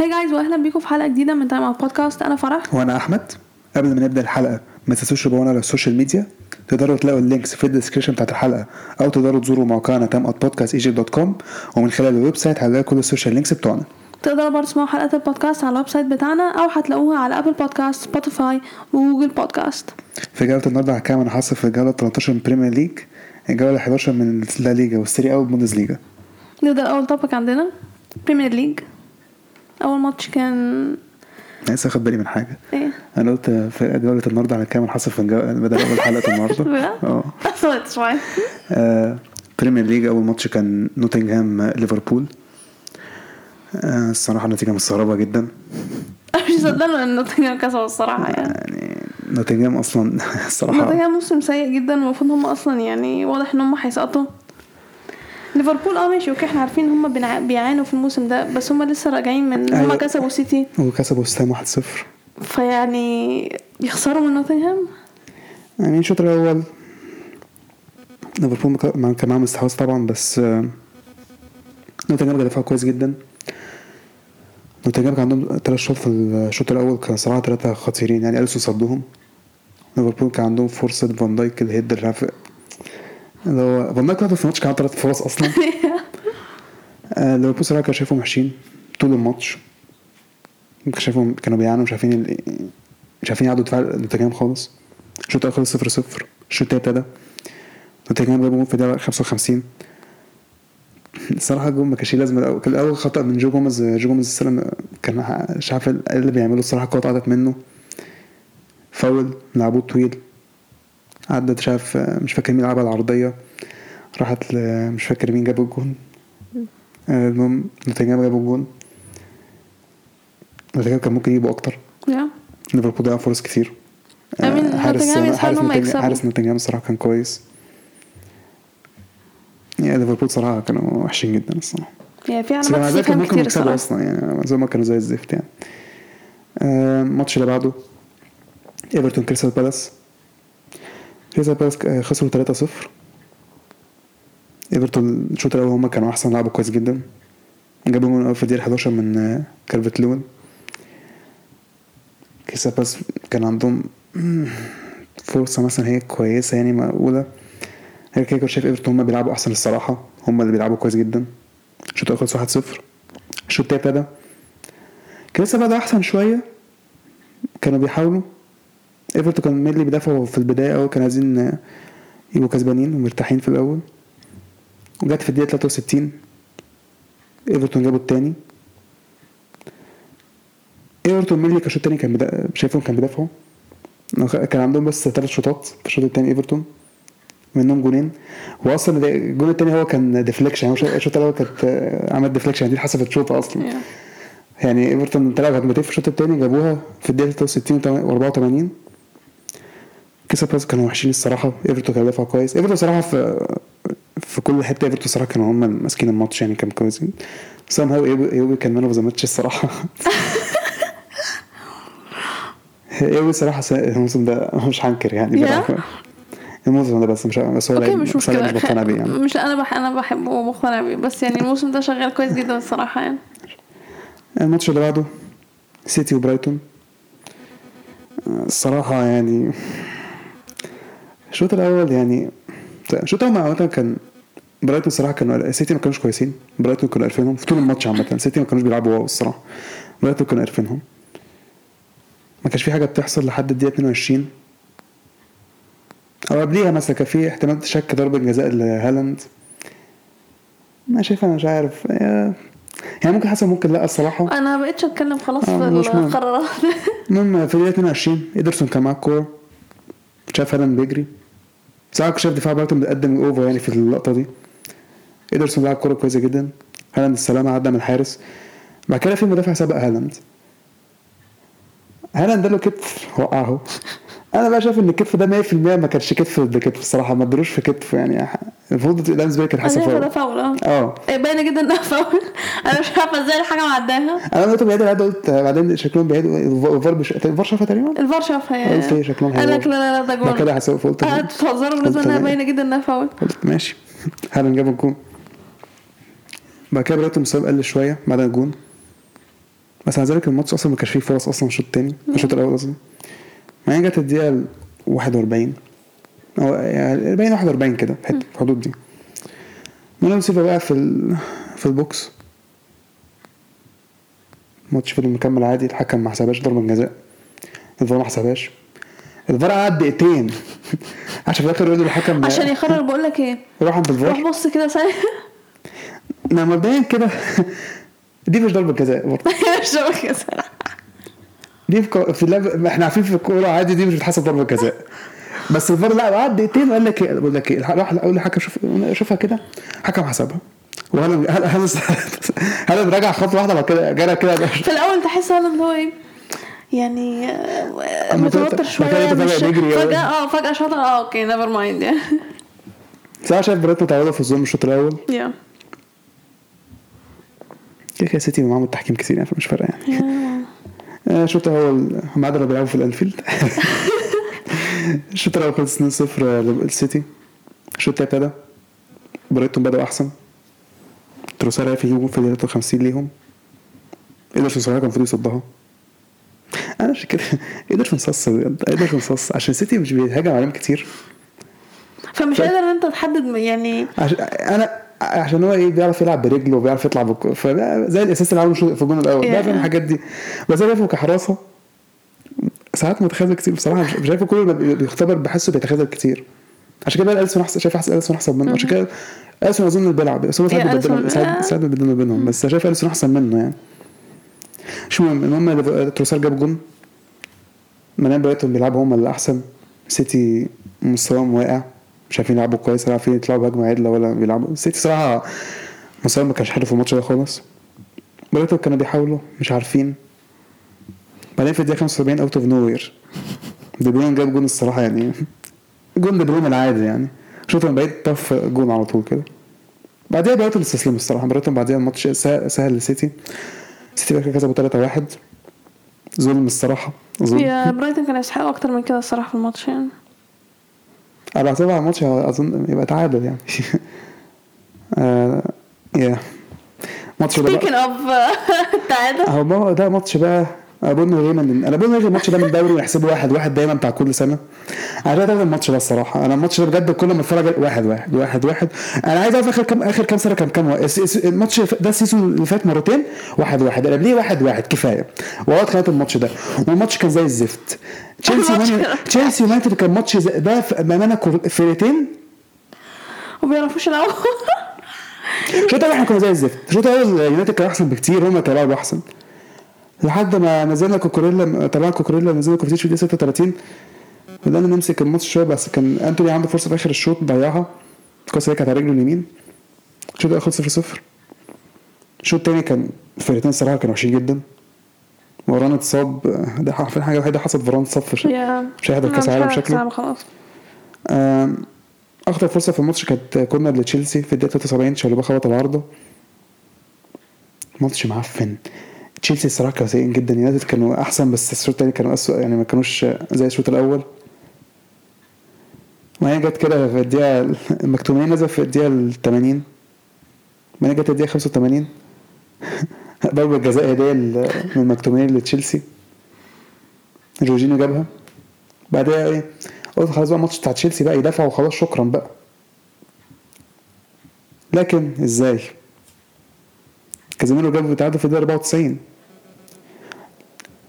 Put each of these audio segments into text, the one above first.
Hi guys واهلا بيكم في حلقة جديدة من Time Out Podcast أنا فرح. وأنا أحمد. قبل ما نبدأ الحلقة ما تنسوش تتابعونا على ال social media. تقدروا تلاقوا ال links في ال description بتاعت الحلقة أو تقدروا تزوروا موقعنا timeoutpodcastegypt dot com ومن خلال ال website هتلاقوا كل ال social links بتوعنا. تقدروا برضه تسمعوا حلقات البودكاست على ال website بتاعنا أو هتلاقوها على Apple Podcasts Spotify و Google Podcasts في جولة النهارده هحكي عن حصل في الجوله 13 من Premier League الجولة 11 من لا ليجا وال Serie A وليجا نبدأ أول topic عندنا Premier League أول ماتش كان لسه واخد بالي من حاجة. إيه؟ أنا قلت في جوله النهارده على كام؟ حصل في بدل أول حلقة النهارده؟ آه. آه، Premier League أول ماتش كان نوتنغهام آه، ليفربول آه، الصراحة النتيجة مستغربة جدا. مش مصدقة إن نوتنجهام كسبوا الصراحة يعني. يعني نوتنغهام أصلا الصراحة نوتنجهام موسم سيء جدا المفروض هم أصلا يعني واضح إن هم هيسقطوا. ليفربول آه ماشي okay إحنا عارفين هم بيعانوا في الموسم ده بس هم لسه راجعين من هم أيوة. كسبوا سيتي. وكسبوا West Ham 1-0 فيعني يخسروا من نوتنغهام؟ يعني الشوط الأول ليفربول كان معاهم استحواذ طبعا بس نوتنغهام كان كويس جدا. نوتنغهام كان عندهم ثلاث shoot في الشوط الأول كان صراحة ثلاثة خطيرين يعني أليسون صدهم. ليفربول كان عندهم فرصة فان دايك ال head اللي اللي هو فان دايك في الماتش كان عنده ثلاث فرص أصلا. آه، ليفربول صراحة كان شايفهم وحشين طول الماتش. كان شايفهم كانوا بيعانوا مش عارفين ال- مش عارفين يعدوا دفاع نوتنغهام خالص. الشوط الأول خلص 0 0 الشوط التاني ابتدى. نوتنغهام جابوا جول في الدقيقه 55 الصراحه الجول ما كانش الأول- كان الأول خطأ من جو جوميز. جو جوميز السلام كان مش عارف إيه اللي بيعمله. الصراحة الكوره اتقطعت منه. فاول لعبوه طويل. عدت مش عارف مش فاكر مين لعبها العرضية. راحت مش فاكر مين جاب الجون. المهم نوتنغهام جابوا الجون. نوتنغهام كان ممكن يجيبوا أكتر. يا. ليفربول ضيع فرص كتير. آه، حارس حارس نوتنغهام الصراحة كان كويس. يعني ليفربول صراحة كانوا وحشين جدا الصراحة. يعني في علامات استفهام ممكن كتير يكسبوا الصراحة. أصلا يعني زي ما كانوا زي الزفت يعني. آه، الماتش اللي بعده إيفرتون كريستال بالاس. كريستال بالاس خسروا 3-0 إيفرتون الشوط الأول هم كانوا أحسن لعبوا كويس جدا. جابوا من في الدقيقة 11 من Calvert-Lewin كريستال بالاس كان عندهم فرصة مثلا هي كويسة يعني مقبوله هي كده كنت شايف إيفرتون هم بيلعبوا أحسن الصراحة. هم اللي بيلعبوا كويس جدا. الشوط الأول خلص 1-0 الشوط التاني ابتدى. لسه بدأ أحسن شوية كانوا بيحاولوا. ايفرتون كان mainly بيدافعوا في البداية أوي كانوا عايزين يبقوا كسبانين ومرتاحين في الأول. وجت في الدقيقة 63 إيفرتون جابوا التاني. إيفرتون mainly كشوط تاني كان بدا... شايفهم كان بيدافعوا. كان عندهم بس ثلاث shoot ات في الشوط التاني إيفرتون منهم جونين. واصلا الجون التاني هو كان deflection يعني هو الشوطة الأول كانت عملت deflection دي اتحسبت شوطه أصلا. يعني إيفرتون طلعوا هجمتين في الشوط التاني جابوها في الدقيقة 63 و 84 Palace كانوا وحشين الصراحة. إيفرتون كان بيدافع كويس. إيفرتون صراحة في في كل حتة إيفرتون صراحة كانوا هم ماسكين الماتش يعني كانوا كويسين. سام هاو Iwobi كان man of the match الصراحة. ايوبي صراحة الموسم ده مش هنكر يعني. الموسم ده بس مش بس هو okay مش مشكلة. مقتنع بيه يعني. مش أنا بح أنا بحبه ومقتنع بيه. بس يعني الموسم ده شغال كويس جدا الصراحة يعني. الماتش اللي بعده سيتي وبرايتون. الصراحة يعني الشوط الأول يعني الشوط الأول عامة كان برايتون الصراحة كانوا سيتي ما كانوش كويسين. برايتون كانوا قارفينهم في طول الماتش عامة. سيتي ما كانوش بيلعبوا wow الصراحة. برايتون كانوا قارفينهم ما كانش في حاجة بتحصل لحد الدقيقة 22 أو قبليها مثلا كان في احتمال شك ضربة جزاء لهالاند. ما شايف أنا مش عارف. يعني ممكن حسب ممكن لأ الصراحة. أنا ما بقتش أتكلم خلاص آه، في. القرارات. المهم في الدقيقة 22 إيدرسون كان معاه الكورة. شاف هالاند بيجري؟ ساعات شاف دفاع برايتون بيقدم over يعني في اللقطة دي. إيدرسون لعب كورة كويسة جدا. هالاند السلامة عدى من الحارس. بعد كده في مدافع سبق هالاند. هالاند له كتف وقعه. أنا بقى شايف إن الكتف ده 100% ما كانش كتف بكتف الصراحة. ما ادروش في كتف يعني. المفروض لانسبيري كان أنا حاسب شايفه ده فاول فاول آه. آه. إيه، باينه جدا إنها فاول. أنا مش عارفة إزاي الحاجة معداها. أنا قلت بعيد العاده قلت بعدين شكلهم بعيد الفار بش... الفار شافها تقريبا؟ الفار شافها يعني قلت إيه شكلهم قال لك هيبقوا- لا لا لا ده بعد كده جول حسب فقلت آه، بتهزروا بالنسبة قلت انها. باينه جدا إنها فاول. قلت ماشي. هالاند جاب الجون. بعد كده برايتون مستواه قل شوية بعد الجون. بس مع ذلك الماتش أصلا ما كانش فيه فرص أصلا الشوط التاني الشوط الأول ما هي جت الدقيقة ال 41 أو يعني 40 41 كده في الحدود دي. مانويل سيلفا بقى في ال... في ال box. الماتش فضل مكمل عادي الحكم ما حسبهاش ضربة جزاء. الفار ما حسبهاش. الفار قعد دقيقتين. عشان في الآخر يقول الحكم عشان يقرر بقول لك إيه؟ روح عند الفار. روح بص كده ثانية لا مبدئيا كده. دي مش ضربة جزاء. برضه مش كده صراحة. دي في, في ما إحنا عارفين في الكورة عادي دي مش بتحسب ضربة جزاء. بس الفار لا قعد دقيقتين وقال لك إيه؟ بقول لك إيه؟ راح أقول للحكم شوف شوفها كده. حكم حسبها. وهل هل هل هل رجع خطوة واحدة بعد كده؟ جرى كده في الأول تحس هذا اللي هو إيه؟ يعني آه، متوتر شوية مش. فجأة آه فجأة شاطر آه okay never mind يعني بس أنا شايف برايتون تعوضها في الظلم الشوط الأول. يا كده كده سيتي معاهم التحكيم كتير يعني فمش فارقة يعني. آه، الشوط الأول هم عادوا بيلعبوا في الأنفيلد. الشوط الأول خلص 2-0 للسيتي؟ الشوط التاني ابتدى برايتون بدأوا أحسن. تروسارا في هجوم في 53 ليهم. إيدرسون صراحة كان المفروض يصدها أنا مش كده. إيدرسون صص بجد إيدرسون صص. عشان سيتي مش بيهاجم عليهم كتير. فمش ف- قادر إن أنت تحدد يعني أنا عشان هو إيه بيعرف يلعب برجله وبيعرف يطلع. فده زي الأساس اللي عمله في الجون الأول. Yeah. بيعرف يعمل الحاجات دي. بس أنا كحراسة. ساعات متخاذل كتير بصراحة. مش شايفه كل ما بي- بيختبر بحسه بيتخاذل كتير. عشان كده اليسون أحسن شايف أحسن اليسون أحسن منه. عشان كده اليسون أظن اللي بيلعب بس هو ساعات أليسون- ساعات آه. بيبدلهم بينهم. بس شايف اليسون أحسن منه يعني. شو المهم المهم تروسار جاب جون. منام برايتون بيلعبوا هم اللي احسن سيتي مستواهم واقع. مش عارفين يلعبوا كويس ولا عارفين يطلعوا بهجمة عدلة ولا بيلعبوا. سيتي صراحة مستواهم ما كانش حلو في الماتش ده خالص. برايتون كانوا بيحاولوا مش عارفين. بعدين في الدقيقة 75 out of nowhere دي بروين جاب جون الصراحة يعني جون دي بروين العادي يعني. شاط من بعيد طف جون على طول كده. بعدها برايتون استسلموا الصراحة برايتون بعدها الماتش سهل, للسيتي. سيتي بقى كسبوا 3 1 ظلم الصراحة ظلم. يا برايتون كان يستحقوا أكتر من كده الصراحة في الماتش يعني. على حسب الماتش أظن يبقى تعادل يعني. آه يا ماتش ده speaking بقى اوف ما هو ده ماتش بقى أنا بقول من غير من أنا بقول من غير الماتش ده من الدوري ويحسبه واحد واحد دايما بتاع كل سنة. أنا عايز أعرف الماتش ده الصراحة. أنا الماتش ده بجد كل ما أتفرج واحد واحد واحد واحد. أنا عايز أعرف آخر كام آخر كام سنة كان كام؟ الماتش ده ال season اللي فات مرتين واحد واحد. اللي قبليه واحد واحد؟ كفاية. وقت خلال الماتش ده. والماتش كان زي الزفت. تشيلسي تشيلسي يونايتد كان ماتش ده بامانه فرقتين. وبيعرفوش يلعبوا. الشوط الأول إحنا كنا زي الزفت. الشوط الأول يونايتد كان أحسن بكتير هم كانوا أحسن. لحد ما نزلنا كوكوريلا طلعنا كوكوريلا نزلنا كوفيتش في الدقيقة 36 بدأنا نمسك الماتش شوية بس كان أنتوني عنده فرصة في آخر الشوط ضيعها. الكوره هي كانت على رجله اليمين. الشوط الأول خلص 0 0 الشوط الثاني كان الفرقتين الصراحة كانوا وحشين جدا. وران اتصاب. ده حرفيا حاجة وحيدة حصلت فران اتصاب في مش هيحضر كأس العالم شكله. خلاص. أخطر فرصة في الماتش كانت كورنر لتشيلسي في الدقيقة 73 شالوبا خبط العارضة. ماتش معفن. تشيلسي الصراحة كانوا سيئين جدا يونايتد كانوا أحسن بس الشوط الثاني كانوا اسوء يعني ما كانوش زي الشوط الأول. ما هي جت كده في الدقيقة المكتومين نزل في الدقيقة ال 80 ما هي جت الدقيقة 85 ضربة جزاء هدية من المكتومين لتشيلسي. جورجينيو جابها. بعدها إيه؟ قلت خلاص بقى الماتش بتاع تشيلسي بقى يدافعوا وخلاص شكرا بقى. لكن إزاي؟ كازيميرو جاب تعادل في الدقيقة 94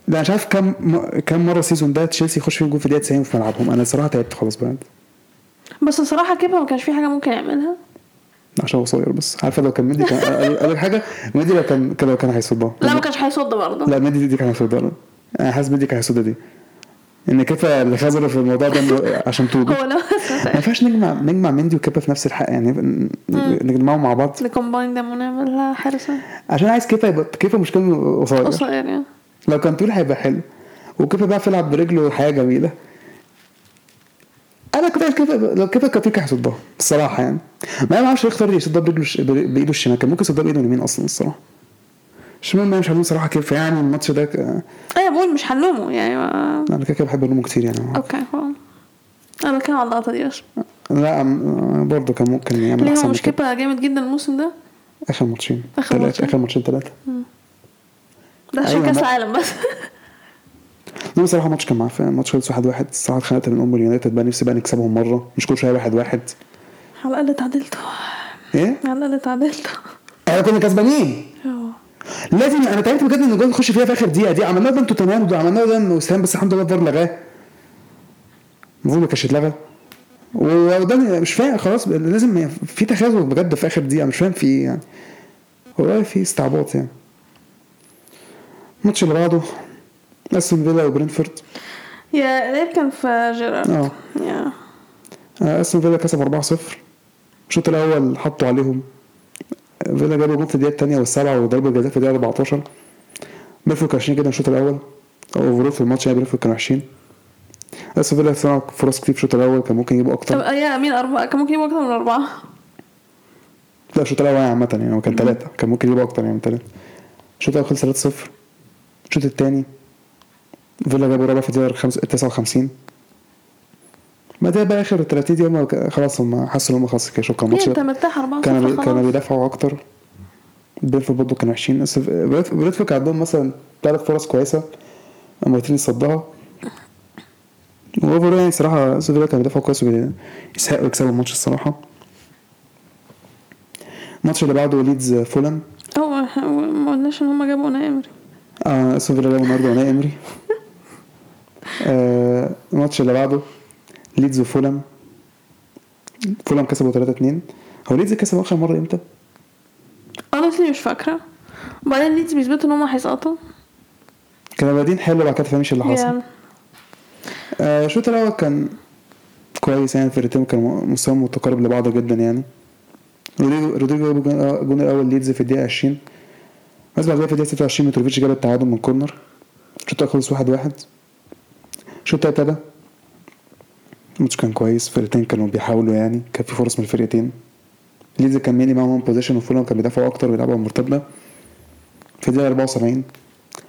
لا مش عارف كم م... كم مرة ال season ده تشيلسي يخش فيهم جول في الدقيقة 90 في ملعبهم. أنا صراحة تعبت خلاص بقى. بس الصراحه كيبا ما كانش في حاجة ممكن يعملها. عشان هو قصير بس. عارفه لو كان مندي كان لك حاجة؟ مندي لو كان لو كان هيصدها. لا ما كانش هيصد برضه. لا مندي دي كان هيصدها. أنا حاسس مندي كان هيصدها دي. إن كيفا اللي خزر في الموضوع ده عشان توبه هو ما ينفعش نجمع نجمع مندي وكيبا في نفس الحق. يعني نجمعهم مع بعض. الكومباين ده ونعملها حارسة عشان عايز كيفا يبقى كيفا مش كلمه قصير قصير يعني. لو كان طويل هيبقى حلو. وكيفا بيعرف يلعب برجله حياه جميلة. أنا كنت عايز كيفا لو كيفا كان كان هيصدها الصراحة يعني. ما أنا ما أعرفش يختار يصدها برجله بإيده الشمال. كان ممكن يصدها بإيده اليمين أصلا الصراحة. الشمال ما مش عارفين صراحة كيبا يعني. الماتش ده ك... أيوه بقول مش هنلومه يعني. ما... أنا كده كده بحب النوم كتير يعني. okay خلاص أنا بتكلم على اللقطة دي بس. لا برضه كان ممكن يعمل ليه؟ هو أحسن مش كده. جامد جدا الموسم ده. آخر ماتشين. ثلاثة ماتشين؟ آخر ماتشين ثلاثة ده عشان أيوة، كأس العالم بس. لا بصراحة الماتش كان معفن الماتش خلص واحد واحد. الصراحة اتخانقت من ام اليونايتد بقى نفسي بقى نكسبهم مرة. مش كل شوية واحد واحد. على الأقل اتعادلتوا إيه؟ على الأقل اتعادلتوا إحنا كنا كسبانين. لازم أنا تعبت بجد إن الجول يخش فيها في آخر دقيقة دي. عملناه ده أنتوا تمام وده عملناه ده وسام بس الحمد لله الفار لغاه. المفروض ما كانش اتلغى. وده مش فاهم خلاص لازم في تخاذل بجد في آخر دقيقة. مش فاهم في إيه يعني والله في استعباط يعني. الماتش اللي بعده أستون فيلا وبرينفورد. يا العيب كان في جيرارد. آه. يا. آه، أستون فيلا كسب 4-0 الشوط الأول حطوا عليهم. فيلا جابوا جول في الدقيقة الثانية والسابعة وضربوا الجزاء في الدقيقة 14 برينتفورد كانوا وحشين جدا الشوط الأول. أو overall في الماتش يعني برينتفورد كانوا وحشين أستون فيلا صنعوا فرص كتير في الشوط الأول كان ممكن يجيبوا طب أكتر يا مين أربعة؟ كان ممكن يبقوا أكتر من أربعة. لا الشوط الأول عامة يعني هو كان ثلاثة كان ممكن يجيبوا أكتر يعني من ثلاثة الشوط الأول خلص 3-0 الشوط الثاني فيلا جابوا رابع في الدقيقة خمس- 59 بعدها بقى آخر 30 دقيقه هم خلاص هم حسوا إن هم خلاص كده شكرا. الماتش أنت مرتاح أربعة كانوا بي- صفر كانوا بيدافعوا أكتر. برينتفورد برضه كانوا وحشين. برينتفورد كان عندهم مثلا ثلاث فرص كويسة. مرتين يصدها و over يعني صراحة أستون فيلا كانوا بيدافعوا كويس ويستحقوا يكسبوا الماتش الصراحة. الماتش اللي بعده ليدز فولم هو ما قلناش إن هما جابوا إمري آه استون فيلا النهارده أوناي إمري. آه الماتش اللي بعده ليدز وفولم فولم كسبوا 3 2 هو ليدز كسب آخر مرة إمتى؟ honestly مش فاكرة. وبعدين ليدز بيثبتوا إن هما هيسقطوا. كانوا بادئين حلو بعد كده تفهمش اللي حصل. آه، الشوط الأول كان كويس يعني الفرقتين كانوا مستواهم متقارب لبعض جدا يعني. رودريجو جاب الجون الأول ليدز في الدقيقة 20 بس بعد كده في الدقيقه 26 متروفيتش جاب التعادل من كورنر. الشوط خلص 1 1 الشوط التاني ابتدى. الماتش كان كويس. الفرقتين كانوا بيحاولوا يعني. كان في فرص من الفرقتين. ليدز كان mainly معاهم possession وفولام كان بيدافعوا أكتر ويلعبوا على المرتده في الدقيقة 74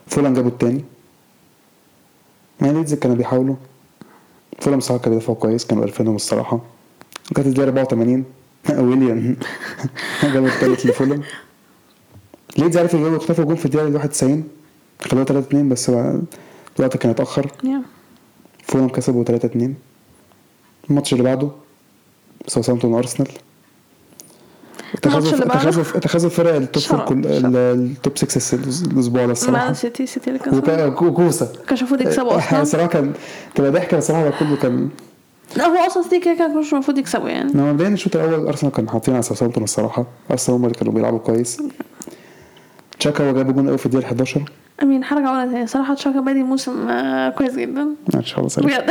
فولام جابوا التاني. ما ليدز كانوا بيحاولوا. فولام صراحة كانوا بيدافعوا كويس. كانوا قرفانهم الصراحة. كانت الدقيقة 84 ويليام. جاب التالت لفولام ليدز عرف يجيبوا اختفوا جول في الدقيقة 91 خلوها 3 2 بس الوقت كان اتأخر. Yeah. فولام كسبوا 3 2 الماتش اللي بعده ساوثهامبتون وأرسنال. بعده؟ تخاذل تخاذل فرق ال top. ال top 6 الأسبوع ده الصراحة. مان سيتي سيتي اللي كسبوا. وكوسا كانش المفروض يكسبوا أصلا. الصراحة كان تبقى ضحكة الصراحة ده كله كان لا هو أصلا سيتي كده كده كانش المفروض يكسبوا يعني. لما بدأنا الشوط الأول أرسنال كانوا حاطين على ساوثهامبتون الصراحة. أرسنال هم اللي كانوا بيلعبوا كويس. تشاكا هو جاب جون أول في الدقيقة 11 أمين حركة أولى تاني صراحة تشاكا بادي موسم آه، كويس جدا. إن شاء الله سلام بجد.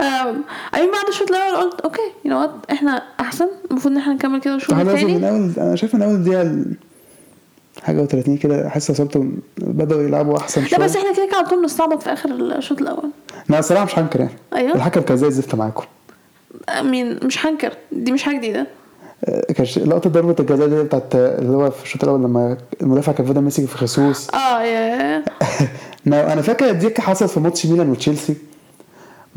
أم، أمين بعد الشوط الأول قلت أوكي يو نو إحنا أحسن المفروض إن إحنا نكمل كده الشوط لازم من أول أنا شايف من أول دقيقة ال- حاجة و30 كده أحس ساوثهامبتون بدأوا يلعبوا أحسن لا شوية. بس إحنا كده كده على طول بنستعبط في آخر الشوط الأول. لا الصراحة مش هنكر يعني. أيوه. الحكم كان زي الزفت معاكم. أمين مش هنكر دي مش حاجة جديدة. آه، كان ش- لقطة ضربة الجزاء دي بتاعت اللي هو في الشوط الأول لما المدافع كان فضل ماسك في خصوص آه يا أنا فاكر دي حصلت في ماتش ميلان وتشيلسي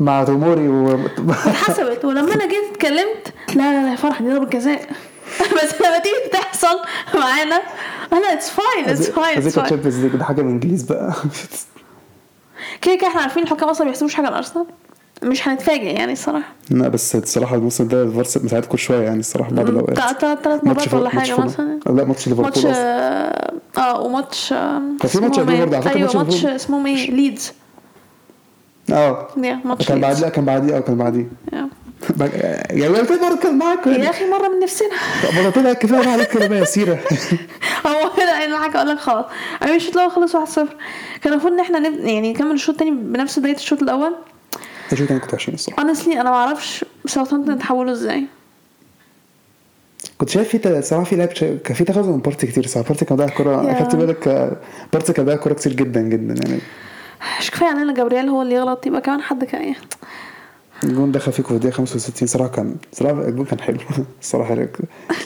مع توموري و اتحسبت ولما أنا جيت اتكلمت لا لا لا يا فرح دي ضربة جزاء. بس لما تيجي تحصل معانا أنا it's fine it's fine it's fine Champions League ده حاجة من إنجليز بقى. كده كده إحنا عارفين الحكام أصلا ما بيحسبوش حاجة لارسنال مش هنتفاجئ يعني الصراحة. لا بس الصراحة الموسم ده الفارس مساعد كل شوية يعني الصراحة بعض الأوقات. ماتش مرات ولا حاجة مثلا. لا ماتش ليفربول ماتش أصلاً. آه آه، وماتش آه، كان في ماتش قبليه؟ برضه، على فكرة أيوه ماتش. اسمهم إيه؟ ليدز. آه. ماتش كان بعد ليدز. لا كان بعديه آه كان بعديه يا. قلت برضه كان معاكم يا أخي مرة من نفسنا. مرتين لا كفاية بقى عليك كده يا سيرة. هو كده أنا حاجة أقول لك خلاص. أنا الشوط الأول خلص 1-0 كان المفروض إن إحنا. يعني نكمل الشوط الثاني بنفس بداية الشوط الأول؟ الشوط أنا كنت 20 الصراحة. Honestly أنا ما أعرفش ساوثهامبتون اتحولوا إزاي. كنت شايف في صراحة في لعب كان في تخاذل من بارتي كتير صراحة. بارتي كان ضيع كوره. اخدت بالك آه، بارتي كان ضيع كوره كتير جدا جدا يعني. مش كفاية علينا جابرييل هو اللي يغلط. يبقى كمان حد كان إيه. الجون دخل فيكم في الدقيقة 65 صراحة كان صراحة الجون كان حلو. الصراحه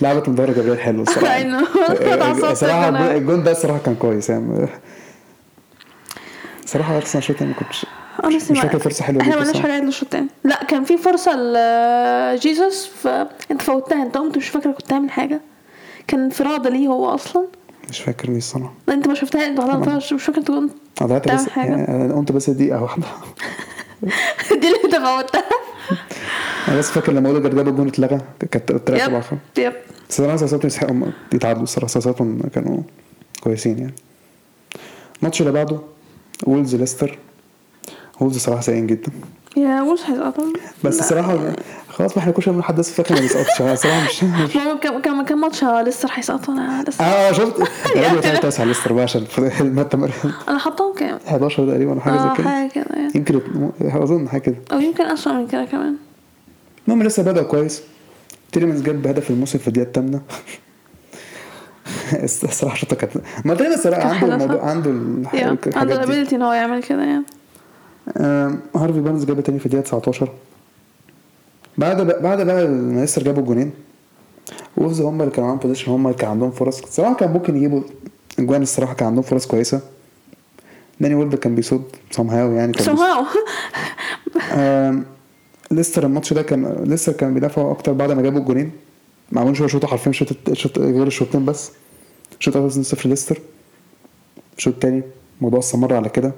لعبت من دوري جبريل حلو الصراحة. صراحة. الجون ده الصراحه كان كويس يعني. صراحة أرسنال شوط ما كنتش مش ما- فاكر فرصة حلوة إحنا مالناش. حاجة للشوط الثاني لا كان في فرصة لجيسوس فانت فوتها. انت قمت مش فاكرة كنت عامل حاجة؟ كان انفراد ليه هو أصلا؟ مش فاكر مين الصراحه لا انت ما شفتها. انت ما حضرتهاش مش فاكر انت كنت بس حاجة؟ يعني قمت بس دقيقة واحدة. دي اللي انت فوتها. أنا بس فاكر لما اوديجارد جاب الجون اتلغى. كانت يب اخر يب. بس أنا سياساتهم يستحقوا يتعادلوا الصراحة. كانوا كويسين يعني. الماتش اللي بعده وولز ليستر وولز صراحة سيئين جدا. يا وش هيسقطوا بس. الصراحه خلاص ما إحنا كل شوية بنحدث فاكر ما بيسقطش أنا الصراحه مش كم كم ماتش لسه هيسقطوا أنا لسه آه شفت. رب كان تاسع ليستر بقى عشان أنا حاطاهم كام؟ 11 تقريبا حاجة زي كده. حاجة كده يمكن أظن حاجة كده. أو يمكن أسوأ من كده كمان. المهم لسه بدأ كويس. تيليمنز جاب هدف الموسم في الدقيقة الثامنة الصراحة شوطة كانت ما الصراحة كان عنده الموضوع؟ عنده عنده الحاجات دي. الابيلتي إن هو يعمل كده يعني هارفي بارنز جاب تاني في الدقيقة 19 بعد بعد بقى ما ليستر جابوا الجونين. وولفز هم اللي كانوا معاهم possession هم اللي كان عندهم فرص. الصراحة كان ممكن يجيبوا اجوان الصراحة كان عندهم فرص كويسة. داني وارد كان بيصد somehow يعني كان somehow. آم، ليستر الماتش ده كان ليستر كان بيدافعوا أكتر بعد ما جابوا الجونين. ما عملوش ولا شوطه حرفيا شوط شوط غير الشوطين بس. شوط اول 2-0 ليستر. الشوط التاني الموضوع استمر على كده.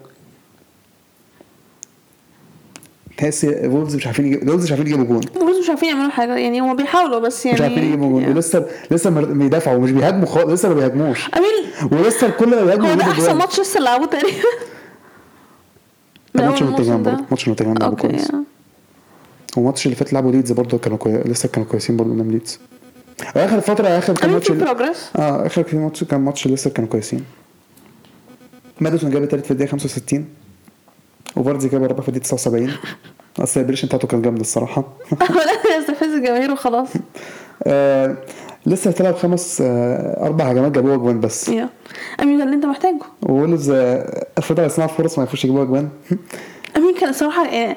تحس وولفز مش عارفين يجيبوا وولفز مش عارفين يجيبوا جون. بص مش عارفين يعملوا حاجة يعني هم بيحاولوا بس يعني مش عارفين يجيبوا جون. يعني- وليستر لسه بيدافعوا مش بيهاجموا خالص لسه ما بيهاجموش. امين وليستر كل ما بيهاجموا هو ده أحسن. ماتش لسه لعبوه تقريبا. ماتش نوتنجهام. برضه ماتش نوتنجهام لعبوا كويس. يعني. والماتش اللي فات لعبوا ليدز برضه كانوا كوي... لسه كانوا كويسين برضه قدام ليدز. آخر فترة آخر كام ماتش آه آخر كام ماتش كام ماتش لسه كانوا كويسين. ماديسون جاب التالت في الدقيقة 65 وفاردي جاب الرابع في الدقيقة 79 أصل ال celebration بتاعته كانت جامدة الصراحة. لا يستفز الجماهير وخلاص. آه لسه طلع خمس آه أربع هجمات جابوها جوان بس. يا. I mean ده اللي أنت محتاجه. وولفز آه الفترة يصنعوا فرص ما يعرفوش يجيبوها جوان. I mean كان الصراحة يعني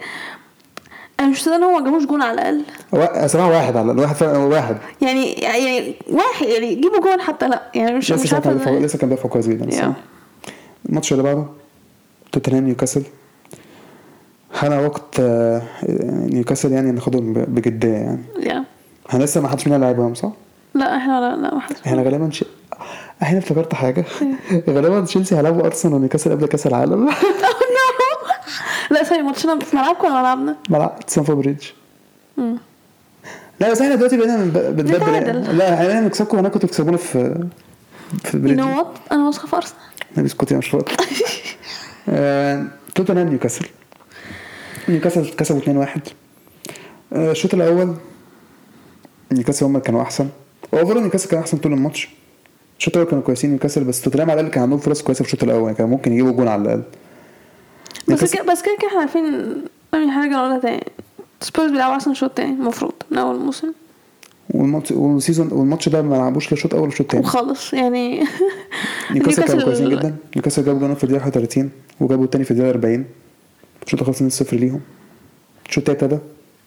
أنا مش مصدقة إن هو ما جابوش جون على الأقل. وا- صراحة واحد على الواحد فعلا واحد. يعني يعني واحد يعني جيبوا جون حتى لا. يعني مش لسه مش كان عارفة. لسه كان بيدافع كويس جدا. الماتش اللي بعده توتنهام نيوكاسل. حان وقت آه، نيوكاسل يعني ناخدهم بجدية يعني. يا إحنا لسه ما حدش منا لعبهم صح؟ لا إحنا لا لا ما حدش إحنا غالبا ش... إحنا افتكرت حاجة. غالبا تشيلسي هيلعبوا أرسنال ونيوكاسل قبل كأس العالم. لا sorry ماتشنا في ملعبكم ولا ملعبنا؟ ملعب ستامفورد بريدج. لا بس إحنا دلوقتي بقينا بنبدل نتعادل. لا إحنا بنكسبكم وأنا كنتوا بتكسبونا في في يو بريدج. no what أنا واثقة في أرسنال. نبي اسكتي مش فاضي. آه، توتنهام نيوكاسل. نيوكاسل كسبوا 2-1 آه، الشوط الأول نيوكاسل هم كانوا أحسن. overall نيوكاسل كان أحسن طول الماتش. الشوط الأول كانوا كويسين نيوكاسل بس توتنهام على الأقل كان عندهم فرص كويسة في الشوط الأول كان ممكن يجيبوا جون على الأقل. بس كده بس كده إحنا عارفين أهم حاجة نقولها تاني سبيرز بيلعبوا أحسن شوط تاني المفروض من أول الموسم والماتش وال season والماتش ده ما لعبوش لا شوط أول ولا شوط تاني. وخالص يعني نيوكاسل كانوا كويسين جدا. نيوكاسل جابوا جون في الدقيقة 31 وجابوا التاني في الدقيقة 40 الشوط خلص 2-0 ليهم؟ الشوط التاني ابتدى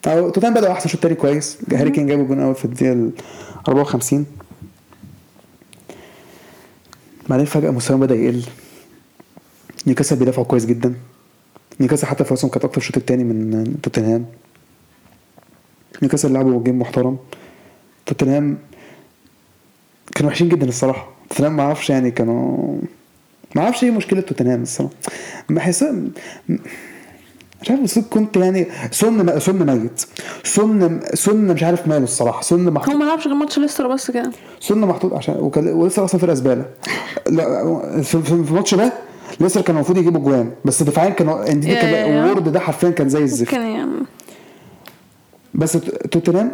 أو توتنهام بدأوا أحسن شوط تاني كويس؟ هاري كين جاب الجون أول في الدقيقة ال 54 بعدين فجأة مستواهم بدأ يقل. نيوكاسل بيدافعوا كويس جدا. نيوكاسل حتى فرصهم كانت أكتر الشوط التاني من توتنهام. نيوكاسل لعبوا game محترم. توتنهام كانوا وحشين جدا الصراحة. توتنهام ما أعرفش يعني كانوا ما أعرفش إيه مشكلة توتنهام الصراحة. بحسها مش عارف بس كنت يعني سون سون ميت سن سن مش عارف ماله الصراحة. سن هو محطوط ما لعبش غير ماتش ليستر بس كده. سن محطوط عشان وكان ولسه أصلا فرقة زبالة. لا في الماتش ده لسه كان المفروض يجيبوا جوان بس دفاعيا كانوا انديدي كان. وورد ده حرفيا كان زي الزفت. كان بس توتنهام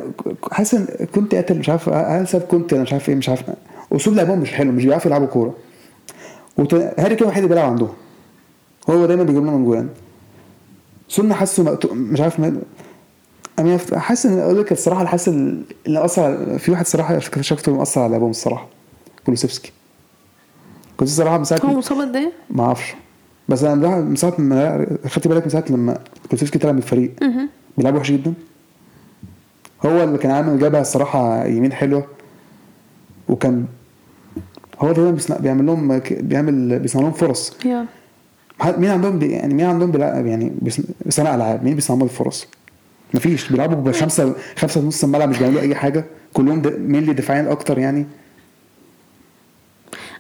حاسس إن كنت قاتل مش عارف هل كنت أنا مش عارف إيه مش عارف. أسلوب لعبهم مش حلو مش بيعرفوا يلعبوا كورة. هاري كين الوحيد اللي بيلعب عندهم. هو دايما بيجيب لهم جوان. سن حاسه مقتو- مش عارف أنا حاسس ان أقول لك الصراحة اللي حاسس اللي أثر في واحد صراحة شفته مأثر على لعبهم الصراحة كولوسيفسكي. كولوسيفسكي الصراحه من ساعة هو مصاب قد إيه؟ ما أعرفش. بس أنا من ساعة ما خدت بالك من ساعة لما كولوسيفسكي طلع من الفريق. بيلعب وحش جدا. هو اللي كان عامل جبهة الصراحة يمين حلوة وكان هو دايما بيعمل لهم بيعمل بيصنع لهم فرص. يا. مين عندهم بي يعني مين عندهم بيلعب يعني بيص- بيصنع ألعاب؟ مين بيصنع الفرص مفيش. بيلعبوا بخمسه خمسة نص الملعب مش بيعملوا أي حاجة. كلهم مين اللي دفاعيا أكتر يعني؟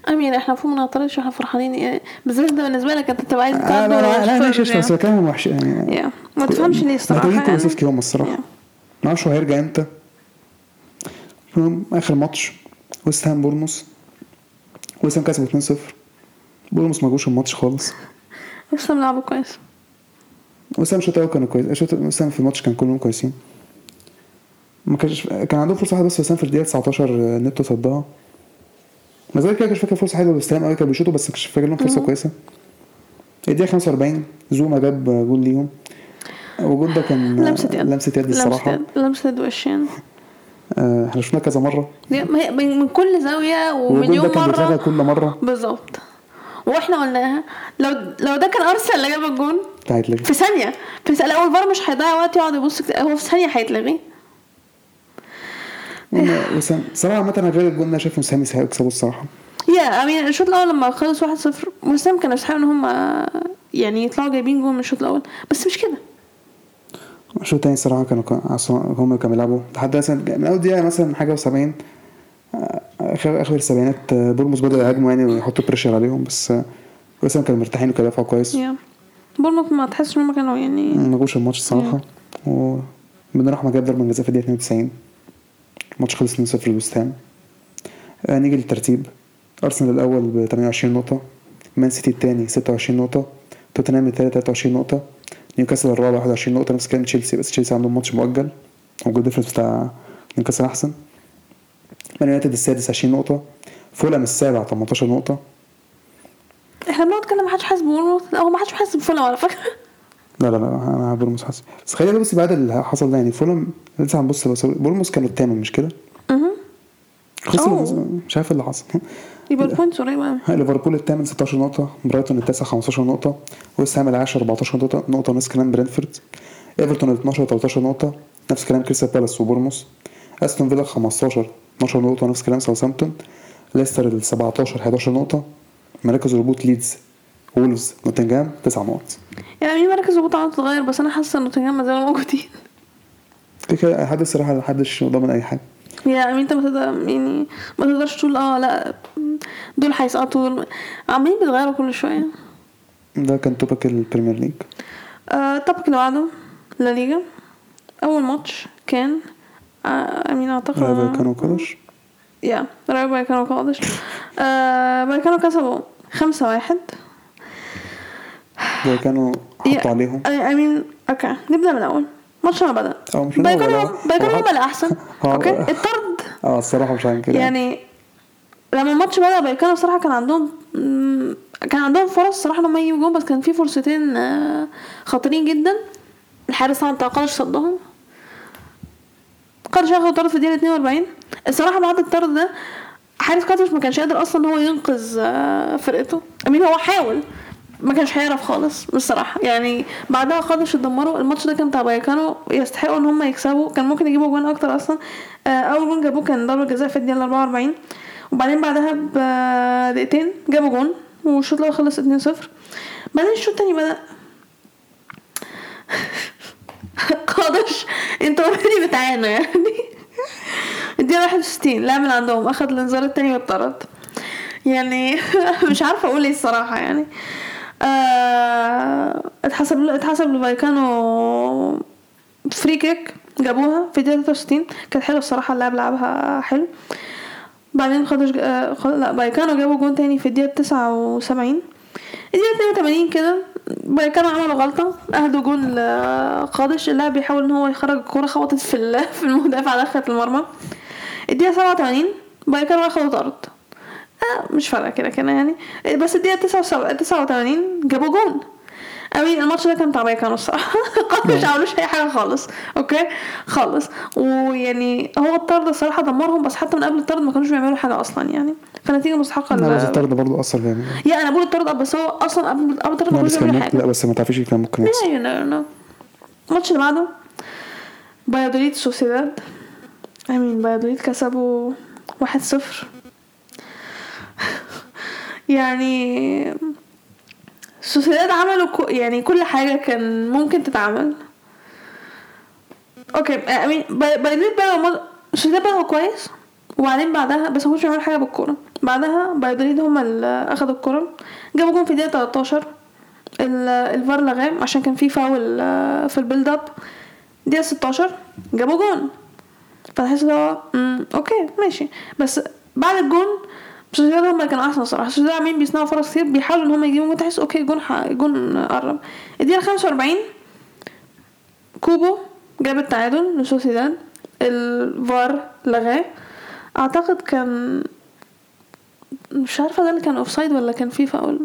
I mean إحنا المفروض ما نعترضش وإحنا فرحانين. يعني بالذات ده بالنسبة لك أنت تبقى عايز لا تعدل لا لا ماشي يعني. بس بكلمهم وحش يعني. ما تفهمش ليه الصراحة محتاجين يعني. كولوسيفسكي هم الصراحه. ما أعرفش هو هيرجع إمتى. المهم آخر ماتش ويست هام بورنموث. ويست هام كسبوا 2-0 بورموس ما جوش الماتش خالص. بس هم لعبوا كويس الشوط الأول كانوا كويس هام في الماتش كان كلهم كويسين ما كانش كان عندهم فرصه واحدة بس ويست هام في الدقيقه 19 نتو صدها ما زال كده كنتش فاكر فرصه حلوة هام قوي كانوا بيشوطوا بس مش فاكر لهم فرصه كويسه الدقيقه 45 زوما جاب جول ليهم والجول ده كان لمسه يد لمسه يد الصراحه لمسه يد وشين آه، إحنا شفناه كذا مره من كل زاويه بيتلغى مره كل مره بالظبط وإحنا قلناها لو لو ده كان ارسنال اللي جاب الجون هيتلغي. في ثانية في ثانية لا الفار مش هيضيع وقت يقعد يبص. هو في ثانية هيتلغي. صراحة عامة أنا غير الجول ده شايف وسام يستحق يكسبوا الصراحة. يا أمين الشوط الأول لما خلص 1-0 وسام كانوا يستحقوا إن هم يعني يطلعوا جايبين جول من الشوط الأول بس مش كده. الشوط التاني الصراحة كانوا كانوا- هم كانوا بيلعبوا. لحد مثلا من أول دقيقة مثلا حاجة و70 اخر آخر السبعينات آه، بورنموث بدأوا يهاجموا يعني ويحطوا pressure عليهم بس آه، وسام كانوا مرتاحين وكانوا بيدافعوا كويس بورنموث ما تحسش إن هم كانوا يعني ما جوش الماتش الصراحه وبن رحمة جاب ضربة جزاء في الدقيقة 92 الماتش خلص 2-0 لويست هام. آه، نيجي للترتيب. أرسنال الأول ب 28 نقطة. مان سيتي الثاني 26 نقطة. توتنهام الثالث 23 نقطة. نيوكاسل الرابع 21 نقطة. نفس كلام تشيلسي بس تشيلسي عندهم ماتش مؤجل. وال goal difference بتاع نيوكاسل أحسن. مان يونايتد السادس 20 نقطة فولهام السابع 18 نقطة. إحنا بنقعد كده ما حدش حاسس ببورنموث لا هو ما حدش حاسس بفولهام على فكرة. لا لا لا أنا بورنموث حاسس بس خلينا بس بعد اللي حصل ده يعني فولهام لسه هنبص بس بورنموث كانوا الثامن مش كده؟ أها. مش عارف اللي حصل. ال points قريبه قوي ليفربول الثامن 16 نقطة برايتون التاسع 15 نقطة ويست هام العاشر 14 نقطة نقطة نفس كلام برينتفورد إيفرتون ال 12 13 نقطة نفس كلام كريستال بالاس وبورنموث أستون فيلا 15 12 نقطة نفس كلام ساوثهامبتون. ليستر ال 17 11 نقطة. مراكز الهبوط ليدز وولفز نوتنجهام 9 نقط. يعني مركز الهبوط عنده اتغير بس أنا حاسة إن نوتنجهام ما زالوا موجودين. كده كده لحد الصراحة محدش ضامن أي حاجة يعني أنت ما تقدر يعني ما تقدرش تقول آه لا دول هيسقطوا عمالين بيتغيروا كل شوية. ده كان توبك البريمير ليج. آه الطبق اللي بعده لا ليجا. أول ماتش كان آه امين أعتقد. رايبا كانوا كدش يا رايبا كانوا قادش آه كانوا كسبوا. خمسة واحد. ده كانوا حطوا عليهم؟ امين okay نبدأ من الأول. ماتش ما بدأ. آه مش هو- اللي أحسن. okay الطرد. آه الصراحة مش عارف كده. يعني لما الماتش بدأ فايكانو بصراحة كان عندهم كان عندهم فرص صراحة ان هم يجيبوا جون بس كان في فرصتين آه، خطيرين جدا. الحارس طبعا قادش صدهم. قادش اخد طرد في الدقيقة 42 الصراحة بعد الطرد ده حارس قادش ما كانش قادر أصلا هو ينقذ آه، فرقته. امين هو حاول. ما كانش هيعرف خالص بصراحه يعني بعدها قادش اتدمروا. الماتش ده كان بتاع فايكانو يستحقوا إن هم يكسبوا. كان ممكن يجيبوا جوان أكتر أصلا. آه، أول جون جابوه كان ضربة جزاء في الدقيقة 44 وبعدين بعدها بدقيقتين جابوا جون والشوط الأول خلص 2-0 بعدين الشوط التاني بدأ. قادش. أنتوا already بتعانوا يعني. الدقيقة 61 لاعب من عندهم. اخد الإنذار التاني واتطرد يعني مش عارفة أقول إيه الصراحة يعني. آه، اتحسب له اتحسب لفايكانو free kick جابوها في الدقيقة 63 كانت حلوة الصراحة اللاعب لعبها حلو. بعدين خدش آه، خد... لا فايكانو جابوا جون تاني في الدقيقة 79 الدقيقة 82 كده. فايكانو عملوا غلطة. أهدوا جون لقادش اللاعب بيحاول إن هو يخرج الكورة خبطت في في المدافع دخلت المرمى. الدقيقة 87 فايكانو أخدوا طرد آه مش فارقة كده كده يعني. بس الدقيقة 89 89 جابوا جون. I mean ال match ده كان بتاع فايكانو الصراحة ما عملوش أي حاجة خالص. okay؟ خالص. ويعني هو الطرد الصراحة دمرهم بس حتى من قبل الطرد ما كانوش بيعملوا حاجة أصلا يعني. فنتيجة مستحقه لا بس الطرد برضه أثر جامد. يا أنا بقول الطرد بس هو أصلا قبل قبل الطرد ما لا كانوش بيعملوا ممكن لا حاجة بس ما تعرفيش كان ممكن يحصل. لا no الماتش اللي بعده بايادوليد سوسيداد I mean بايادوليد كسبوا واحد صفر. يعني سوسيداد عملوا كو يعني كل حاجة كان ممكن تتعمل. okay I mean بايادوليد بدأوا مد... سوسيداد بدأوا كويس. وبعدين بعدها بس ما كانوش بيعملوا حاجة بالكورة. بعدها بايدوليد هم اللي أخدوا الكورة. جابوا جون في الدقيقة 13 ال- الفار لغاه عشان كان في فاول آه، في ال build up دقيقه 16 جابوا جون. فتحس اللي هو okay ماشي. بس بعد الجون سوسيداد هم اللي كانوا أحسن الصراحه سوسيداد عاملين بيصنعوا فرص كتير بيحاولوا إن هم يجيبوا تحس okay جون. جون قرب. الدقيقة 45 كوبو جاب التعادل لسوسيداد. الفار لغاه. أعتقد كان مش عارفة ده اللي كان offside ولا كان فيه فاول.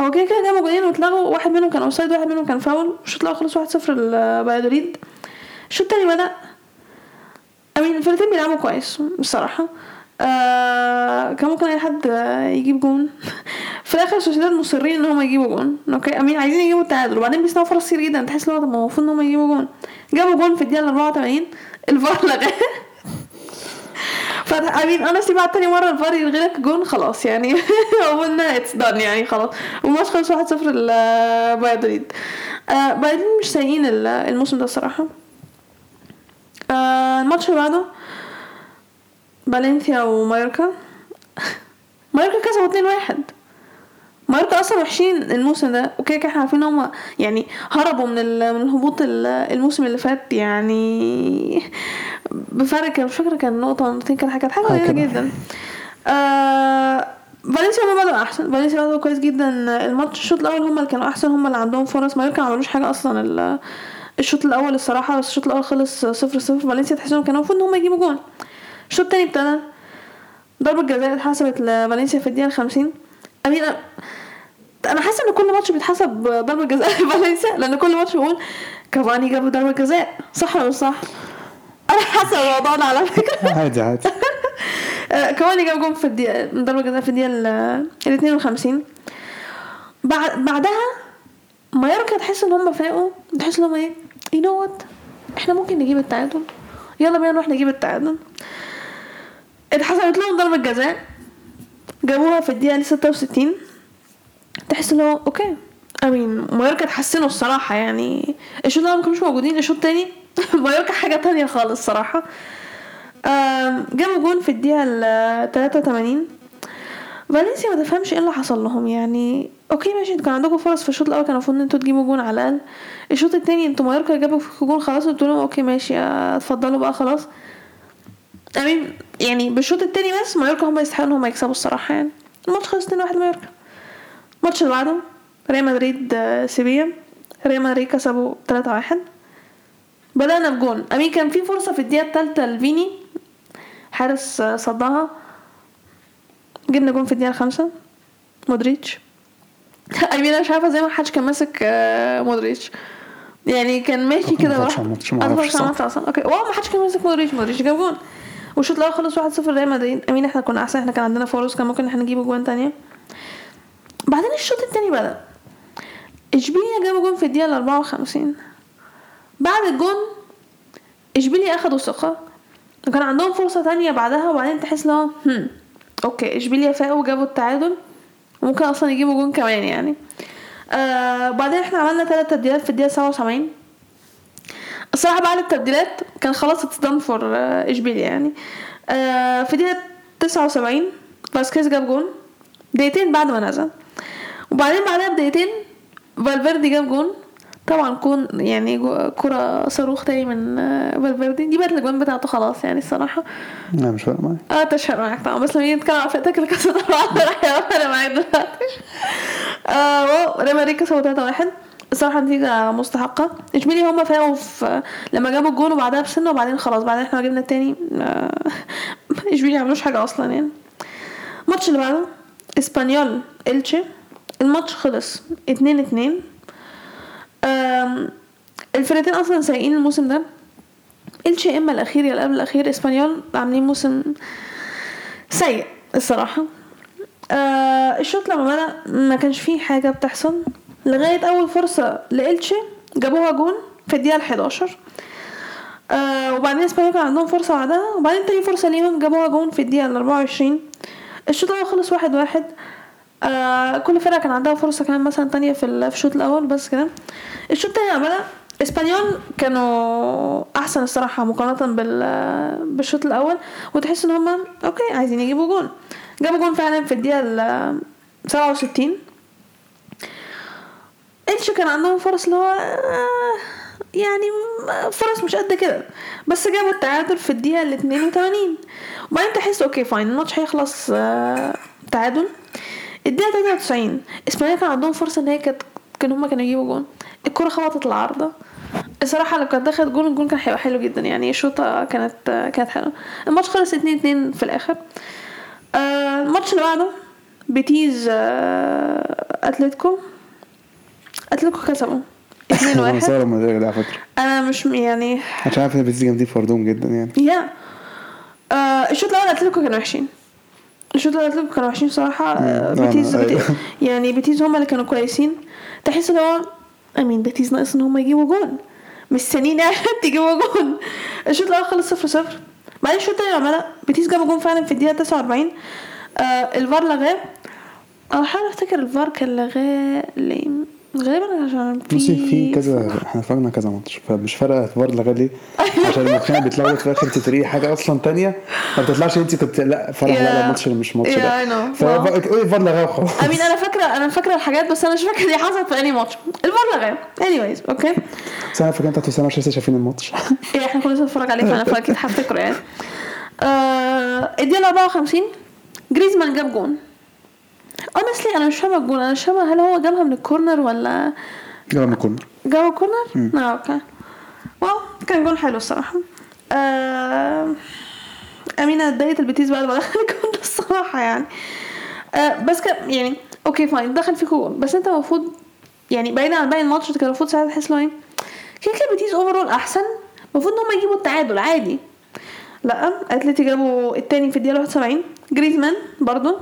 هو كده كده جابوا جولين واتلغوا. واحد منهم كان offside واحد منهم كان فاول. الشوط الأول خلص 1-0 لبايدوليد الشوط التاني بدأ. I mean الفرقتين بيلعبوا كويس الصراحة. آه كان ممكن أي حد يجيب جون. في الآخر سوسيداد مصرين إن هم يجيبوا جون. okay؟ I mean عايزين يجيبوا التعادل. وبعدين بيصنعوا فرص كتير جدا. تحس إن هو طب المفروض إن هم يجيبوا جون. جابوا جون في الدقيقة 84 الفار لغاه. I mean أنا بعد تاني مرة الفار يلغي لك جون خلاص يعني. انها it's done يعني خلاص. والماتش خلص 1-0 لبايدوليد آه بايدوليد مش ال- الموسم ده الصراحة. آه الماتش اللي بعده فالنسيا ومايوركا؟ مايوركا كسبوا 2-1 مايوركا أصلا وحشين الموسم ده. okay كده إحنا عارفين هم يعني هربوا من من الهبوط ال- الموسم اللي فات. يعني بفرق كان مش فاكرة كان نقطة نقطتين كان حاجة حاجة حاجة قليله. جدا. آه فالنسيا هم بدأوا أحسن. فالنسيا بدأوا كويس جدا. الماتش الشوط الأول هم اللي كانوا أحسن هم اللي عندهم فرص. مايوركا ما عملوش حاجة أصلا. ال- الشوط الأول الصراحة بس الشوط الأول خلص 0 0 فالنسيا تحس انهم كانوا المفروض إن هم يجيبوا جون. الشوط التاني ابتدى ضربة جزاء اتحسبت لفالنسيا في الدقيقة الخمسين. I mean أنا حاسة إن كل ماتش بيتحسب ضربة جزاء لفالنسيا لأن كل ماتش بقول كافاني جاب ضربة جزاء. صح ولا مش صح؟ أنا حاسة الموضوع ده على فكرة. عادي عادي. آه، كافاني جاب جون في الدقيقة ضربة جزاء في الدقيقة ال 52 بعد بعدها مايوركا تحس إن هم فاقوا. تحس إن هم إيه؟ you know what إحنا ممكن نجيب التعادل. يلا بينا نروح نجيب التعادل. اتحسبت لهم ضربة جزاء جابوها في الدقيقة 66 تحس إن هو okay. I mean مايوركا اتحسنوا الصراحة يعني. الشوط الأول ما كانوش موجودين الشوط التاني مايوركا حاجة تانية خالص صراحة. آم، جابوا جون في الدقيقة ال 83 فالنسيا ما تفهمش إيه اللي حصل لهم يعني. okay ماشي أنتوا كان عندكم فرص في الشوط الأول كان المفروض إن أنتوا تجيبوا جون على الأقل. الشوط التاني أنتوا مايوركا جابوا فيكوا جون خلاص قلتوا لهم okay ماشي آه، اتفضلوا بقى خلاص. I mean يعني بالشوط التاني بس مايوركا هم يستحقوا إن هم يكسبوا الصراحة يعني. الماتش خلص 2-1 مايوركا الماتش اللي بعده ريال مدريد آه، سيفيا. ريال مدريد كسبوا 3-1 بدأنا بجون. I mean كان في فرصة في الدقيقة التالتة لفيني. حارس آه، صدها. جبنا جون في الدقيقة الخامسة. مودريتش. I mean أنا مش عارفة زي ما محدش كان ماسك آه، مودريتش. يعني كان ماشي كده لوحده. ما اتفرجت على الماتش أصلا. okay wow ما حدش كان ماسك مودريتش. مودريتش جاب جون. والشوط الأول خلص 1-0 ريال مدريد. I mean إحنا كنا أحسن إحنا كان عندنا فرص كان ممكن إحنا نجيب جوان تانية. بعدين الشوط التاني بدأ. إشبيليا جابوا جون في الدقيقة ال 54 بعد الجون إشبيليا أخدوا ثقة وكان عندهم فرصة تانية بعدها وبعدين تحس لو هم okay إشبيليا فاقوا وجابوا التعادل وممكن أصلا يجيبوا جون كمان يعني. آه وبعدين إحنا عملنا ثلاث تبديلات في الدقيقة 77 الصراحة بعد التبديلات كان خلاص it's done for إشبيليا يعني. آه في دقيقة 79 فاسكيز جاب جون. دقيقتين بعد ما نزل. وبعدين بعدها بدقيقتين فالفيردي جاب جون. طبعا كون يعني كرة صاروخ تاني من آه، فالفيردي. دي بقت الجوان بتاعته خلاص يعني الصراحة. لا مش فارق معايا. آه تشهر معاك طبعا. بس لما نيجي نتكلم على فرقتك اللي كسبت أربعة راح أنا معاك دلوقتي. آه ريال مدريد كسبوا 3 1 الصراحة نتيجة مستحقة. اشبيلي هما فاقوا في لما جابوا الجون وبعدها بسنة وبعدين خلاص بعدين إحنا جبنا التاني اشبيلي عملوش حاجة أصلا يعني. الماتش اللي بعده إسبانيول إلتشي. الماتش خلص 2 2 آم، الفرقتين أصلا سايقين الموسم ده. إلتشي إما الأخير يا قبل الأخير إسبانيول عاملين موسم سيء الصراحة. آه الشوط لما بدأ ما كانش فيه حاجة بتحصل. لغاية أول فرصة لإلتشي جابوها جون في الدقيقة الحداشر. آه وبعدين اسبانيول كان عندهم فرصة بعدها وبعدين تاني فرصة ليهم جابوها جون في الأربعة وعشرين. الشوط الأول خلص واحد واحد. آه كل فرقة كان عندها فرصة كمان مثلا تانية في ال- في الشوط الأول بس كده. الشوط التاني بدأ إسبانيول كانوا أحسن الصراحة مقارنة بال بالشوط الأول وتحس إن هما okay عايزين يجيبوا جون. جابوا جون فعلا في الدقيقة ال 67 إلتشي كان عندهم فرص اللي هو آه، يعني فرص مش قد كده. بس جابوا التعادل في الدقيقة ال 82 وبعدين تحس okay fine الماتش هيخلص آه، تعادل. الدقيقة 93 اسماعيل كان عندهم فرصة إن هي كانت كان هما كانوا يجيبوا جون. الكرة خبطت العارضة. الصراحة لو كانت دخلت جون الجون كان هيبقى حلو جدا. يعني الشوطة كانت كانت حلوة. الماتش خلص 2 2 في الآخر. آه، الماتش اللي بعده بيتيز أتلتيكو. اتلتيكو كسبوا 2 أنا 1 مستغرب من الرجل ده على فكرة. أنا مش يعني عشان عارف ان بيتيز جامدين في ارضهم جدا يعني. yeah. آه الشوط الأول اتلتيكو كانوا وحشين. الشوط الأول اتلتيكو كانوا وحشين صراحة. آه. بيتيز. بيتيز يعني بيتيز هم اللي كانوا كويسين. تحس ان هو امين بيتيز ناقص إن هم يجيبوا جون. مستنيين تجيبوا جون. الشوط الأول خلص صفر صفر. بعدين الشوط الثاني لا بيتيز جابوا جون فعلا في الدقيقة 49 آه الفار لغاه. أنا بحاول أفتكر الفار كان لغاه ليه. غالبا عشان في بصي في كذا إحنا اتفرجنا كذا ماتش فمش فارقة أخبار لغايه ليه عشان المخنا بيتلخبط في الآخر تتريق حاجة أصلا تانية ما بتطلعش انت كنت لا فرح لا لا Yeah. الماتش اللي مش ماتش Yeah, ده. فقولي فار لغايه وخلاص امين أنا فاكرة أنا فاكرة الحاجات بس أنا مش فاكرة دي حصلت في انهي ماتش. الفار لغاه anyways okay بس أنا فاكر أنت وسام مش لسه شايفين الماتش. إيه إحنا كنا لسه بنتفرج عليه فأنا أكيد هفتكره يعني الدقيقه 54 جريزمان جاب جون. Honestly أنا مش فاهمة الجون أنا مش فاهمة هل هو جابها من الكورنر ولا جاب من الكورنر جابه كورنر؟ آه okay. Wow كان جون حلو الصراحة. آه I mean أنا اتضايقت لبيتيز بعد ما دخل الجون الصراحة يعني. آه بس كان يعني okay fine دخل فيكو جون بس أنت المفروض يعني بعيدا عن باقي الماتش كان المفروض ساعتها تحس إيه كده كده البيتيز overall أحسن. المفروض إن هم يجيبوا التعادل عادي. لأ أتلتي جابوا التاني في الدقيقة 71 جريزمان برضو.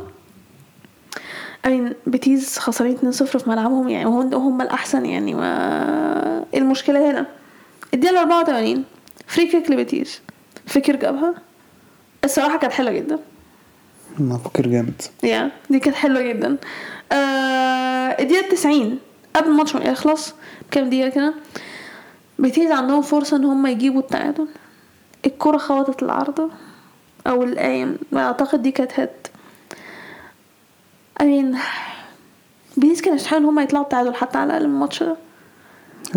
I mean بيتيز خسرين 2-0 في ملعبهم يعني وهم هم الأحسن يعني ما المشكلة هنا. الدقيقة 84 free kick لبيتيز فكير جابها. الصراحة كانت حلوة جدا. ما فكير جامد. yeah دي كانت حلوة جدا. آه الدقيقة 90 قبل الماتش ما يخلص كام دقيقة كده بيتيز عندهم فرصة إن هم يجيبوا التعادل. الكرة خبطت العارضه أو القايم أعتقد دي كانت header I mean بيتيز كان يستحق إن هم يطلعوا التعادل حتى على الأقل من الماتش ده.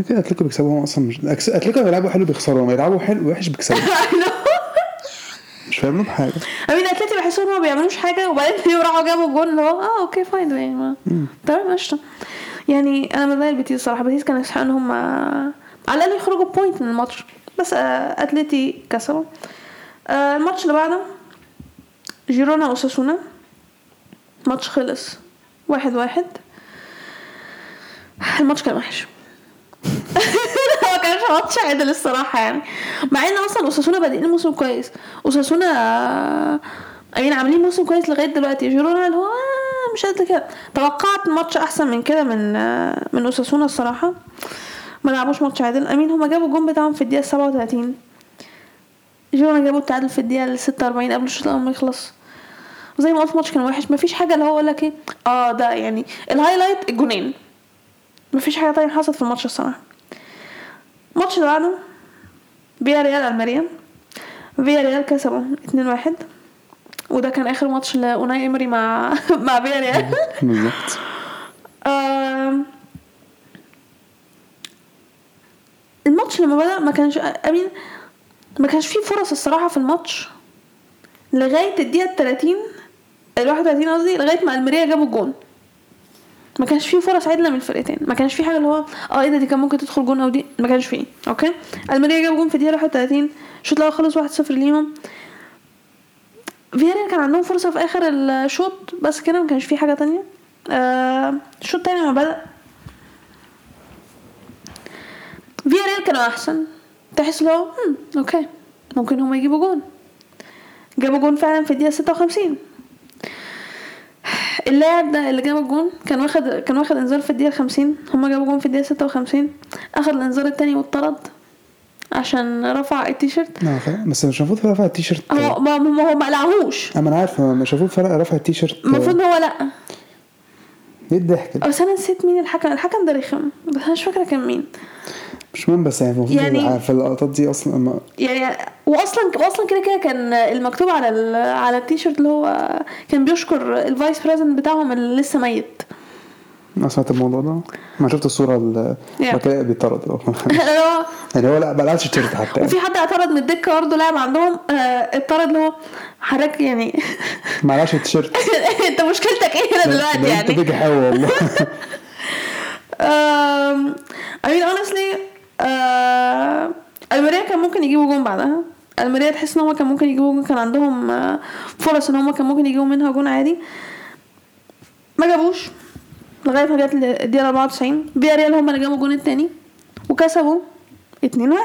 كده اتلتيكو بيكسبوا هم أصلا مش اتلتيكو بيلعبوا حلو بيخسروا لما يلعبوا حلو وحش بيكسبوا مش فاهم لهم حاجة. I mean اتلتي بحس ان هم ما بيعملوش حاجة وبعدين راحوا جابوا الجول اللي هو آه okay fine يعني ما- تمام قشطة. يعني أنا متضايق بيتيز الصراحة بيتيز كان يستحق إن هم على الأقل يخرجوا point من الماتش. بس آه اتلتي كسبوا. آه الماتش اللي بعده جيرونا اوساسونا ماتش خلص. واحد واحد. الماتش كان وحش. هو كانش ماتش عدل الصراحة يعني. مع إن أصلا أوساسونا بادئين الموسم كويس. أوساسونا آه، يعني عاملين موسم كويس لغاية دلوقتي؟ جيرونا اللي هو آه، مش قد كده. توقعت ماتش أحسن من كده من آه، من أوساسونا الصراحة. ما لعبوش ماتش عادل. أمين هما جابوا الجون بتاعهم في الدقيقة 37 جيرونا جابوا التعادل في الدقيقة 46 قبل الشوط الأول ما يخلص. وزي ما قلت الماتش كان وحش مفيش حاجة اللي هو أقول لك إيه آه ده يعني ال highlight الجونين. مفيش حاجة تانية حصلت في الماتش الصراحة. الماتش اللي بعده فياريال ألميريا فياريال كسبوا 2-1 وده كان آخر ماتش لأوناي امري مع مع فيا ريال بالظبط. الماتش لما بدأ ما كانش I mean ما كانش فيه فرص الصراحة في الماتش. لغاية الدقيقة 30 ال 31 قصدي لغاية ما الميريا جابوا الجون. ما كانش فيه فرص عدلة من الفرقتين. ما كانش فيه حاجة اللي هو آه إيه ده دي كان ممكن تدخل جون أو دي؟ ما كانش فيه. okay؟ الميريا جابوا جون في الدقيقة 31 الشوط الأول خلص 1-0 ليهم. فياريال كان عندهم فرصة في آخر الشوط بس كده ما كانش فيه حاجة تانية. آه، الشوط التاني لما بدأ فياريال كانوا أحسن. تحس لو "مم، okay ممكن هما يجيبوا جون. جابوا جون فعلا في ستة وخمسين. اللاعب ده اللي جاب الجون كان واخد كان واخد إنذار في الدقيقة خمسين. هما جابوا جون في ستة وخمسين. أخد الإنذار التاني واتطرد عشان رفع التيشيرت. بس مش المفروض رفع التيشيرت. هو ما ما هو ما قلعهوش أنا عارف مش المفروض فرق رفع التيشيرت. المفروض هو لأ. إيه الضحك ده؟ بس أنا نسيت مين الحكم. الحكم ده رخم بس أنا مش فاكرة كان مين. مش مهم بس يعني المفروض يعني- في اللقطات دي أصلا ما- يعني واصلا واصلا كده كده كان المكتوب على ال... على التيشيرت اللي هو كان بيشكر الفايس بريزنت بتاعهم اللي لسه ميت. أنا سمعت الموضوع ده. ما شفت الصورة اللي. بكاء بيطرد. يعني هو لا ما لعبش تيشيرت حتى. يعني. وفي حد اعترض من الدكة برضه لاعب عندهم آه اضطرد اللي هو حضرتك يعني. ما لعبش تيشيرت انت مشكلتك إيه هنا دلوقتي ده انت يعني؟ بيجي حاوي والله I mean honestly uh, ألميريا كان ممكن يجيبوا جون بعدها. ألميريا تحس إن هما كان ممكن يجيبوا جون كان عندهم آه، فرص إن هما كان ممكن يجيبوا منها جون عادي. ما جابوش لغاية ما جت الدقيقة 94 فياريال هما اللي جابوا الجون التاني وكسبوا 2 1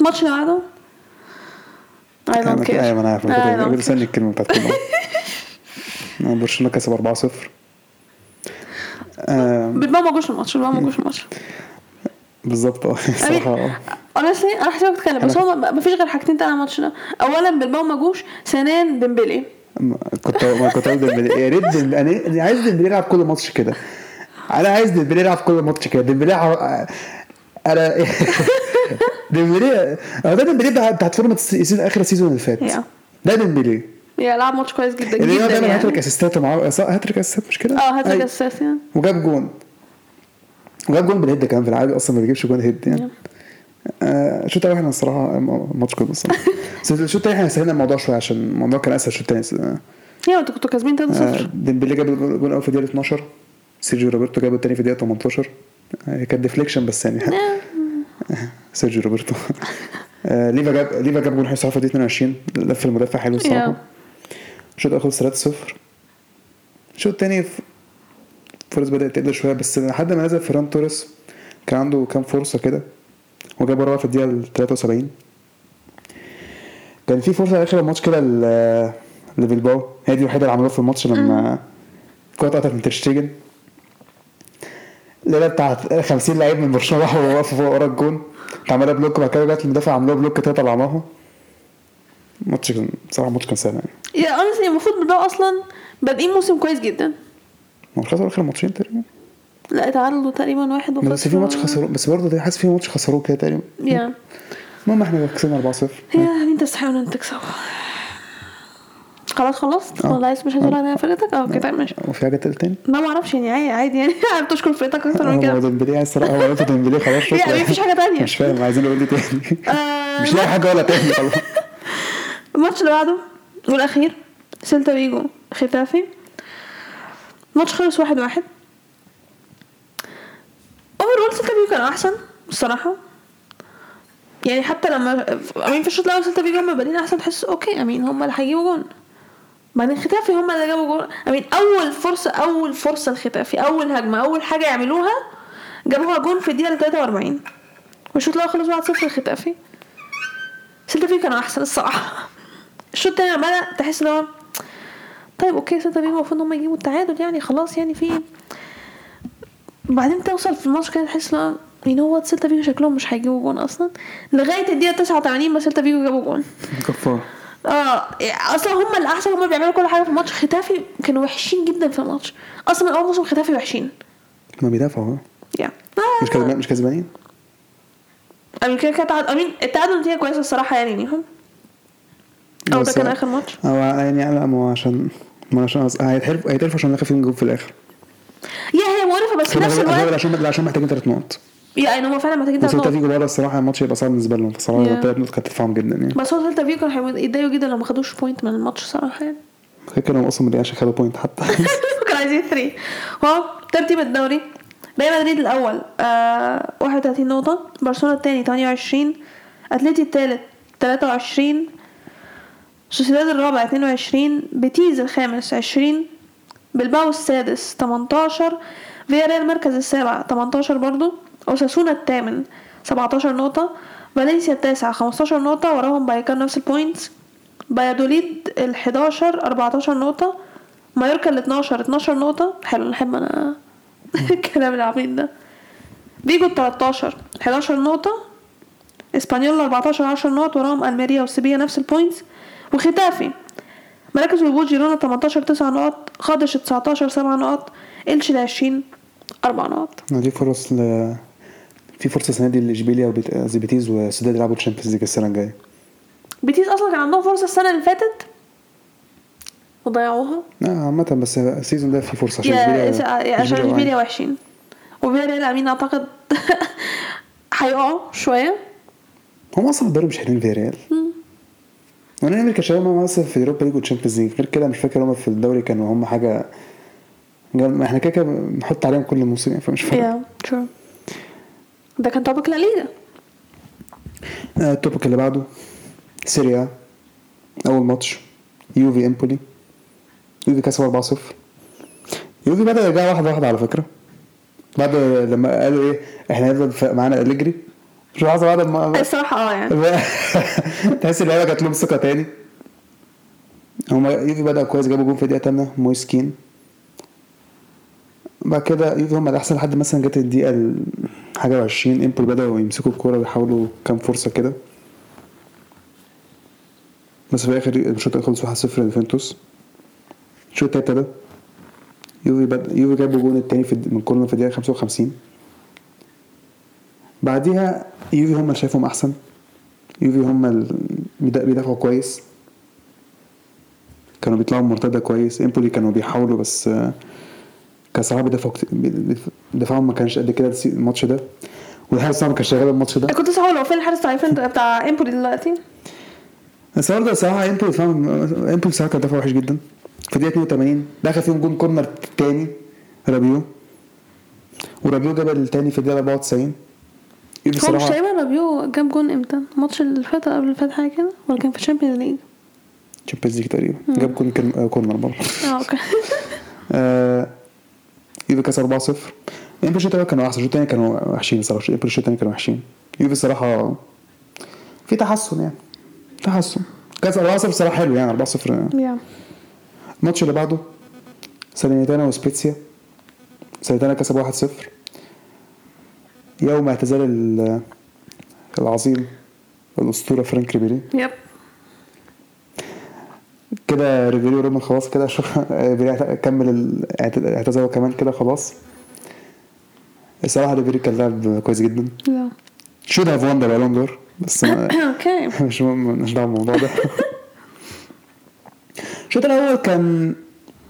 الماتش اللي بعده؟ Don't أنا care. أيوه أنا عارف أنا كنت. بستني الكلمة بتاعت كده. آه، برشلونة كسب 4-0 آه، بالباو ما جوش الماتش بالباو ما جوش الماتش. بالظبط آه الصراحه honestly أنا حاسة اتكلم بس هو ما ما فيش غير حاجتين تاني على الماتش ده. اولا بلباو ما جوش ثانيا ديمبلي. كنت ما كنت عايز ديمبلي. يا ريت أنا عايز ديمبلي يلعب كل ماتش كده. أنا عايز ديمبلي يلعب كل ماتش كده. ديمبلي أنا ديمبلي هو ده ديمبلي بتاع- بتاعت فورمة ال season آخر ال season اللي فات. ده ديمبلي. yeah لعب ماتش كويس جدا اللي هو جدا بيعمل هاتريك يعني اسيستات معاه هاتريك أسيستات مش كده؟ آه هاتريك أيوة. أساس يعني وجاب جون. وجاب جون بال head كمان في العادي أصلا ما بيجيبش جون head يعني. آه الشوط الأول إحنا الصراحة ماتش كله الصراحه بس الشوط الثاني إحنا سهلنا الموضوع شوية عشان الموضوع كان أسهل الشوط الثاني yeah أنتوا كنتوا كاسبين 3 آه 0 ديمبلي جاب الجون الأول في الدقيقة 12 سيرجيو روبرتو جاب الثاني في الدقيقة 18 آه كانت deflection بس يعني. سيرجيو روبرتو. آه ليفا جاب ليفا جاب جون حلو في الدقيقة 22 لف المدافع حلو الصراحة. الشوط الأول خلص 3 0 الشوط الثاني فرص بدأت تقدر شوية بس لحد ما نزل فيران توريس كان عنده كام فرصة كده وجاب رابع في الدقيقة ال 73 كان في فرصة آخر الماتش كده لبلباو هي دي الوحيدة اللي عملوها في الماتش لما الكوره اتقطعت من تير شتيجن. الليلة بتاعت 50 لعيب من برشلونة راحوا وقفوا فوق ورا الجون. اتعمل block بعد كده جت المدافع عملوها block تلاته طلعناها الماتش كان بصراحة الماتش كان سهل يعني. yeah honestly المفروض بلباو أصلا بادئين موسم كويس جدا. هو خسروا آخر ماتشين تقريبا. لا اتعادلوا تقريبا واحد بس في ماتش خسروه بس برضه حاسس في ماتش خسروه كده تقريبا. yeah. المهم إحنا كسبنا 4-0 yeah I mean تستحقوا ان تكسبوا. خلاص خلصت؟ آه. ولا عايز مش عايز على فرقتك؟ آه okay طيب ماشي. وفي حاجة تالت تاني؟ لا ما أعرفش يعني عادي- عادي يعني. عارف تشكر فرقتك أكتر من هو كده. ديمبلي عايز صراحة هو ديمبلي خلاص يعني مفيش حاجة تانية. مش فاهم عايزين نقول إيه تاني؟ آه، مش لاقي حاجة ولا تاني خلاص الماتش اللي بعده والأخير سيلتا فيجو ختافي. الماتش خلص واحد واحد. overall سيلتا فيجو كان أحسن الصراحه يعني حتى لما I mean في الشوط الأول سيلتا فيجو هم بادئين أحسن تحس okay I mean هم اللي هيجيبوا جون. بعدين ختافي هم اللي جابوا جون. I mean أول فرصة أول فرصة لختافي أول هجمة أول حاجة يعملوها جابوها جون في الدقيقة 43 والشوط الأول خلص 1-0 لختافي. سيلتا فيجو كانوا أحسن الصراحة. الشوط التاني عمالة تحس إن هو طيب okay سيلتا فيجو المفروض إن هم يجيبوا التعادل يعني خلاص يعني في بعدين توصل في الماتش كده تحس هو you know what سيلتا فيجو شكلهم مش هيجيبوا جون أصلا. لغاية الدقيقة 89 ما سيلتا فيجو جابوا جون. كفار آه أصلا هم الأحسن هم بيعملوا كل حاجة في الماتش. ختافي كانوا وحشين جدا في الماتش. أصلا من أول موسم ختافي وحشين. ما بيدافعوا آه. yeah مش كسبان مش كسبانين؟ I mean كده كده I mean التعادل نتيجة كويسة الصراحة يعني ليهم. أو ده بس- كان آخر ماتش؟ هو يعني لا ما هو عشان ما عشان هيتحرفوا هيتحرفوا عشان دخل فيهم جول في الآخر. yeah هي مقرفة بس في نفس الوقت عشان عشان محتاجين ثلاث نقط. yeah يعني هم فعلا محتاجين بس سيلتا نقط. فيجو بره الصراحة الماتش هيبقى صعب بالنسبة لهم. فصراحه Yeah. الثلاث نقط كانت تدفعهم جدا يعني. بس هو سيلتا فيجو كانوا هيتضايقوا جدا لو ما خدوش point من الماتش صراحة يعني. كانوا أصلا ما عشان خدوا point حتى. كانوا عايزين 3 هو ترتيب الدوري. ريال مدريد الأول آه 31 نقطة. برشلونة الثاني 28 أتلتي الثالث 23 سوسيداد الرابع 22 بيتيز الخامس 20 بلباو السادس 18 فياريال المركز السابع 18 برضو أوساسونا الثامن 17 نقطة فالنسيا التاسع 15 نقطة وراهم بايكار نفس ال points بلد الوليد ال 11 14 نقطة مايوركا ال 12 12 نقطة حلو نحب أنا الكلام العبيط ده. فيجو ال 13 11 نقطة إسبانيول 14 10 نقط وراهم ألميريا وسيفيا نفس ال points وختافي. مراكز الهبوط جيرونا 18 9 نقط قادش 19 7 نقط إلشي ال 20 4 نقط دي فرص ل في فرصة السنة دي لإشبيليا وبيتيز وسوسيداد يلعبوا Champions League السنة الجاية. بيتيز أصلا كان عندهم فرصة السنة اللي فاتت؟ وضيعوها؟ لا عامة بس ال season ده في فرصة عشان yeah إشبيليا- yeah- عشان إشبيليا وحشين. وفياريال أمين أعتقد هيقعوا شوية. هم أصلا الدوري مش حلوين في ريال وأنا أمريكا شباب هم أصلا في أوروبا ليج والتشامبيونز ليج. غير كده مش فاكر هم في الدوري كانوا هم حاجة إحنا كده كده بنحط عليهم كل موسم يعني فمش فارق يا شور ده كان توبك لا ليجا. آه، التوبيك اللي بعده سيريا أول ماتش يوفي امبولي يوفي كسب 4-0 يوفي بدأ يرجع واحدة واحدة على فكرة. بعد لما قالوا إيه إحنا هنفضل معانا اليجري مش لحظه بعد ما الصراحه آه يعني. تحس اللعيبه جات لهم ثقة تاني. هما يوفي بدأ كويس جابوا جول في الدقيقة التامنة مويسكين. بعد كده يوفي هما الأحسن لحد مثلا جت الدقيقة ال- حاجة وعشرين إمبول بدأوا يمسكوا الكورة ويحاولوا كام فرصة كده. بس في الآخر الشوط خلص 1-0 ليوفنتوس. الشوط التاني ابتدى. يوفي بدأ يوفي جابوا جول التاني في من corner في الدقيقة 55 بعديها يوفي هما اللي شايفهم أحسن. يوفي هما اللي بيدأ- بيدافعوا كويس. كانوا بيطلعوا مرتدة كويس. امبولي كانوا بيحاولوا بس آه، كان صراحة بيدافعوا دفاعهم ما كانش قد كده الماتش ده. والحارس ما كانش شغال الماتش ده؟ كنت لسه هقول هو فين الحارس بتاع بتاع امبولي دلوقتي؟ بس برضه الصراحة امبولي فاهم امبولي صراحة كان دفاع وحش جدا. في الدقيقة 82 دخل فيهم جون corner تاني رابيو. ورابيو جاب التاني في الدقيقة 94 هو مش تقريبا رابيو جاب جون إمتى؟ الماتش اللي فات قبل اللي فات حاجة كده؟ ولا كان في ال Champions League؟ Champions League تقريبا. جاب جون corn- corner برضه. آه okay. آه، يوفي كسر 4-0 امبولي الشوط الأول كانوا أحسن. الشوط الثاني كانوا وحشين الصراحه امبولي الشوط الثاني كانوا وحشين. يوفي الصراحه في تحسن يعني. تحسن. كسر 4-0 صراحة حلو يعني. 4-0 yeah. الماتش اللي بعده ساليرنيتانا وسبيتسيا. ساليرنيتانا كسب 1-0 يوم اعتزال ال- العظيم الأسطورة فرانك ريبيري. yep. كده ريبيري ورومان خلاص كده شوف ريبيري كمل ال- اعت- اعتزاله كمان كده خلاص. الصراحة ريبيري كان لاعب كويس جدا. yeah should have won the Ballon d'Or بس okay مش مش دعوه بالموضوع ده. الشوط الأول كان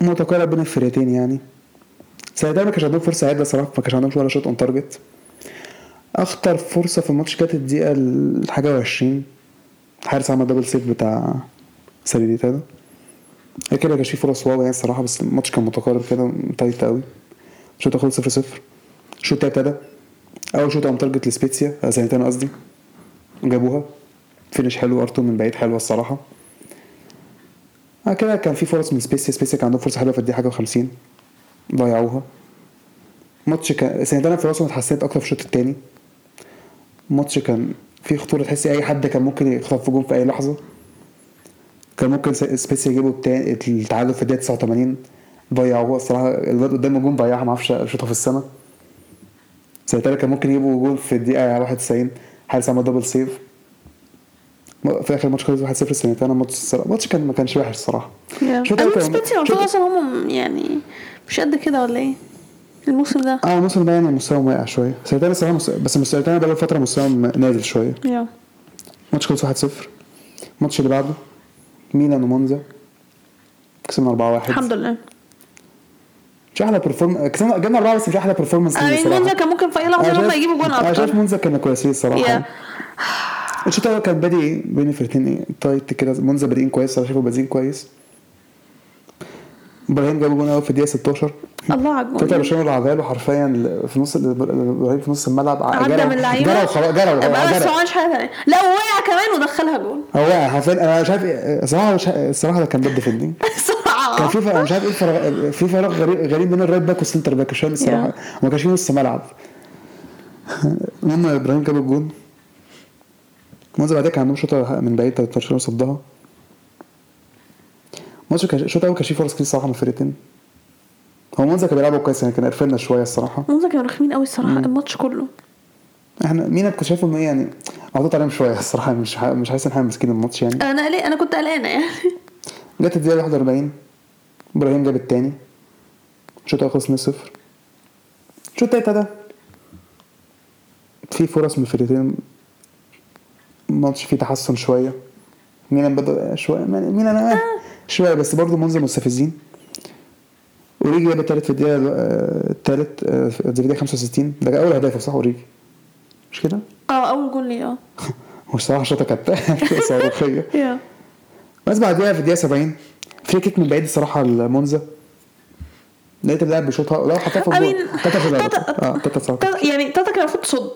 متقارب بين الفرقتين يعني. ساعتها ما كانش عندهم فرصة عدلة صراحة ما كانش عندهم ولا shot on target أخطر فرصة في الماتش كانت الدقيقة الحاجة و20 الحارس عمل double save بتاع ساليرنيتانا ده غير كده كانش فيه فرص wow يعني الصراحة بس الماتش كان متقارب كده tight قوي الشوط خلص 0 0 الشوط ابتدى. أول shot on target لسبيتسيا آه، ساليرنيتانا قصدي. جابوها. finish حلو أرتو من بعيد حلوة الصراحة. بعد كده كان في فرص من سبيتسيا سبيتسيا كان عندهم فرصة حلوة في الدقيقة حاجة و50 ضيعوها. ماتش كان في راسهم اتحسنت أكتر في الشوط الثاني ماتش كان فيه خطورة تحس أي حد كان ممكن يخطف في جون في أي لحظة. كان ممكن س- سبيتسيا يجيبوا التا- التعادل في الدقيقة 89 ضيعوها الصراحة الواد قدام الجون ضيعها ما أعرفش شوطها في السما. ساليرنيتانا كان ممكن يجيبوا جول في الدقيقة 91 حارس عمل double save في آخر الماتش خلص 1-0 ساليرنيتانا الماتش الصراحه الماتش كان ما كانش وحش الصراحة. شوط شوط- أصلا هم يعني مش قد كده ولا إيه؟ الموسم ده. آه الموسم ده يعني مستواهم واقع شوية. ساليرنيتانا الصراحه مس... بس ساليرنيتانا بقى فترة مستواهم نازل شوية. yeah ماتش خلص 1-0 الماتش اللي بعده ميلان ومونزا. كسبنا 4-1 الحمد لله. مش أحلى perform- كسبنا جبنا 4 بس مش أحلى performance أنا مين مونزا كان ممكن في أي لحظة هم يجيبوا جون أنا شايف أكتر. مونزا كانوا كويسين الصراحه الشوط الأول كان بادئ بين الفرقتين إيه tight كده. مونزا بادئين كويس أنا شايفه بادئين كويس. إبراهيم جاب جون اول في الدقيقة 16 الله على الجون. برشلونه لعبها له حرفيا في نص إبراهيم في نص الملعب. عدى من اللعيبة. جرى وخلاص جرى بس ما عملش حاجة ثانية. لا وقع كمان ودخلها جون. هو واقع حرفيا. أنا مش عارف الصراحه الصراحه ده كان bad defending كان في فرق- مش عارف إيه الفرق في فراغ غريب غريب بين ال right back وال center back. مش الصراحة. وما كانش في نص ملعب. المهم إبراهيم جاب الجون. مونزا بعدها كان عندهم شوطة من بعيد برشلونه صدها ماتش كان الشوط الأول كان فيه فرص كتير الصراحة من الفرقتين هو مونزا كان بيلعبوا كويس يعني كان قرفنا شوية الصراحة. مونزا كانوا رخمين قوي الصراحة الماتش كله. إحنا مين كنت شايفه ان هي يعني محطوط عليهم شوية الصراحة مش ح- مش حاسس إن إحنا ماسكين الماتش يعني. أنا قلق أنا كنت قلقانه يعني. جت الدقيقة 41 إبراهيم جاب التاني. الشوط الأول خلص 2-0 الشوط التالت ده في فرص من الفرقتين. الماتش فيه تحسن شوية. ميلان بدأ شوية. ميلان آه. شوية بس برضه منظر مستفزين. أوريجي جاب التالت في الدقيقة آه، التالت آه، في الدقيقة 65 ده كان أول هدف صح أوريجي؟ مش كده؟ آه أول جول ليه آه. والصراحه شوطه كانت صاروخيه بس بعديها في الدقيقة 70 في كيك من بعيد الصراحة لمونزا. لقيت اللاعب بيشوطها لو حطها في الجول mean, تاتا في. تاتا- آه تاتا صح تاتا- يعني تاتا كان المفروض تصد.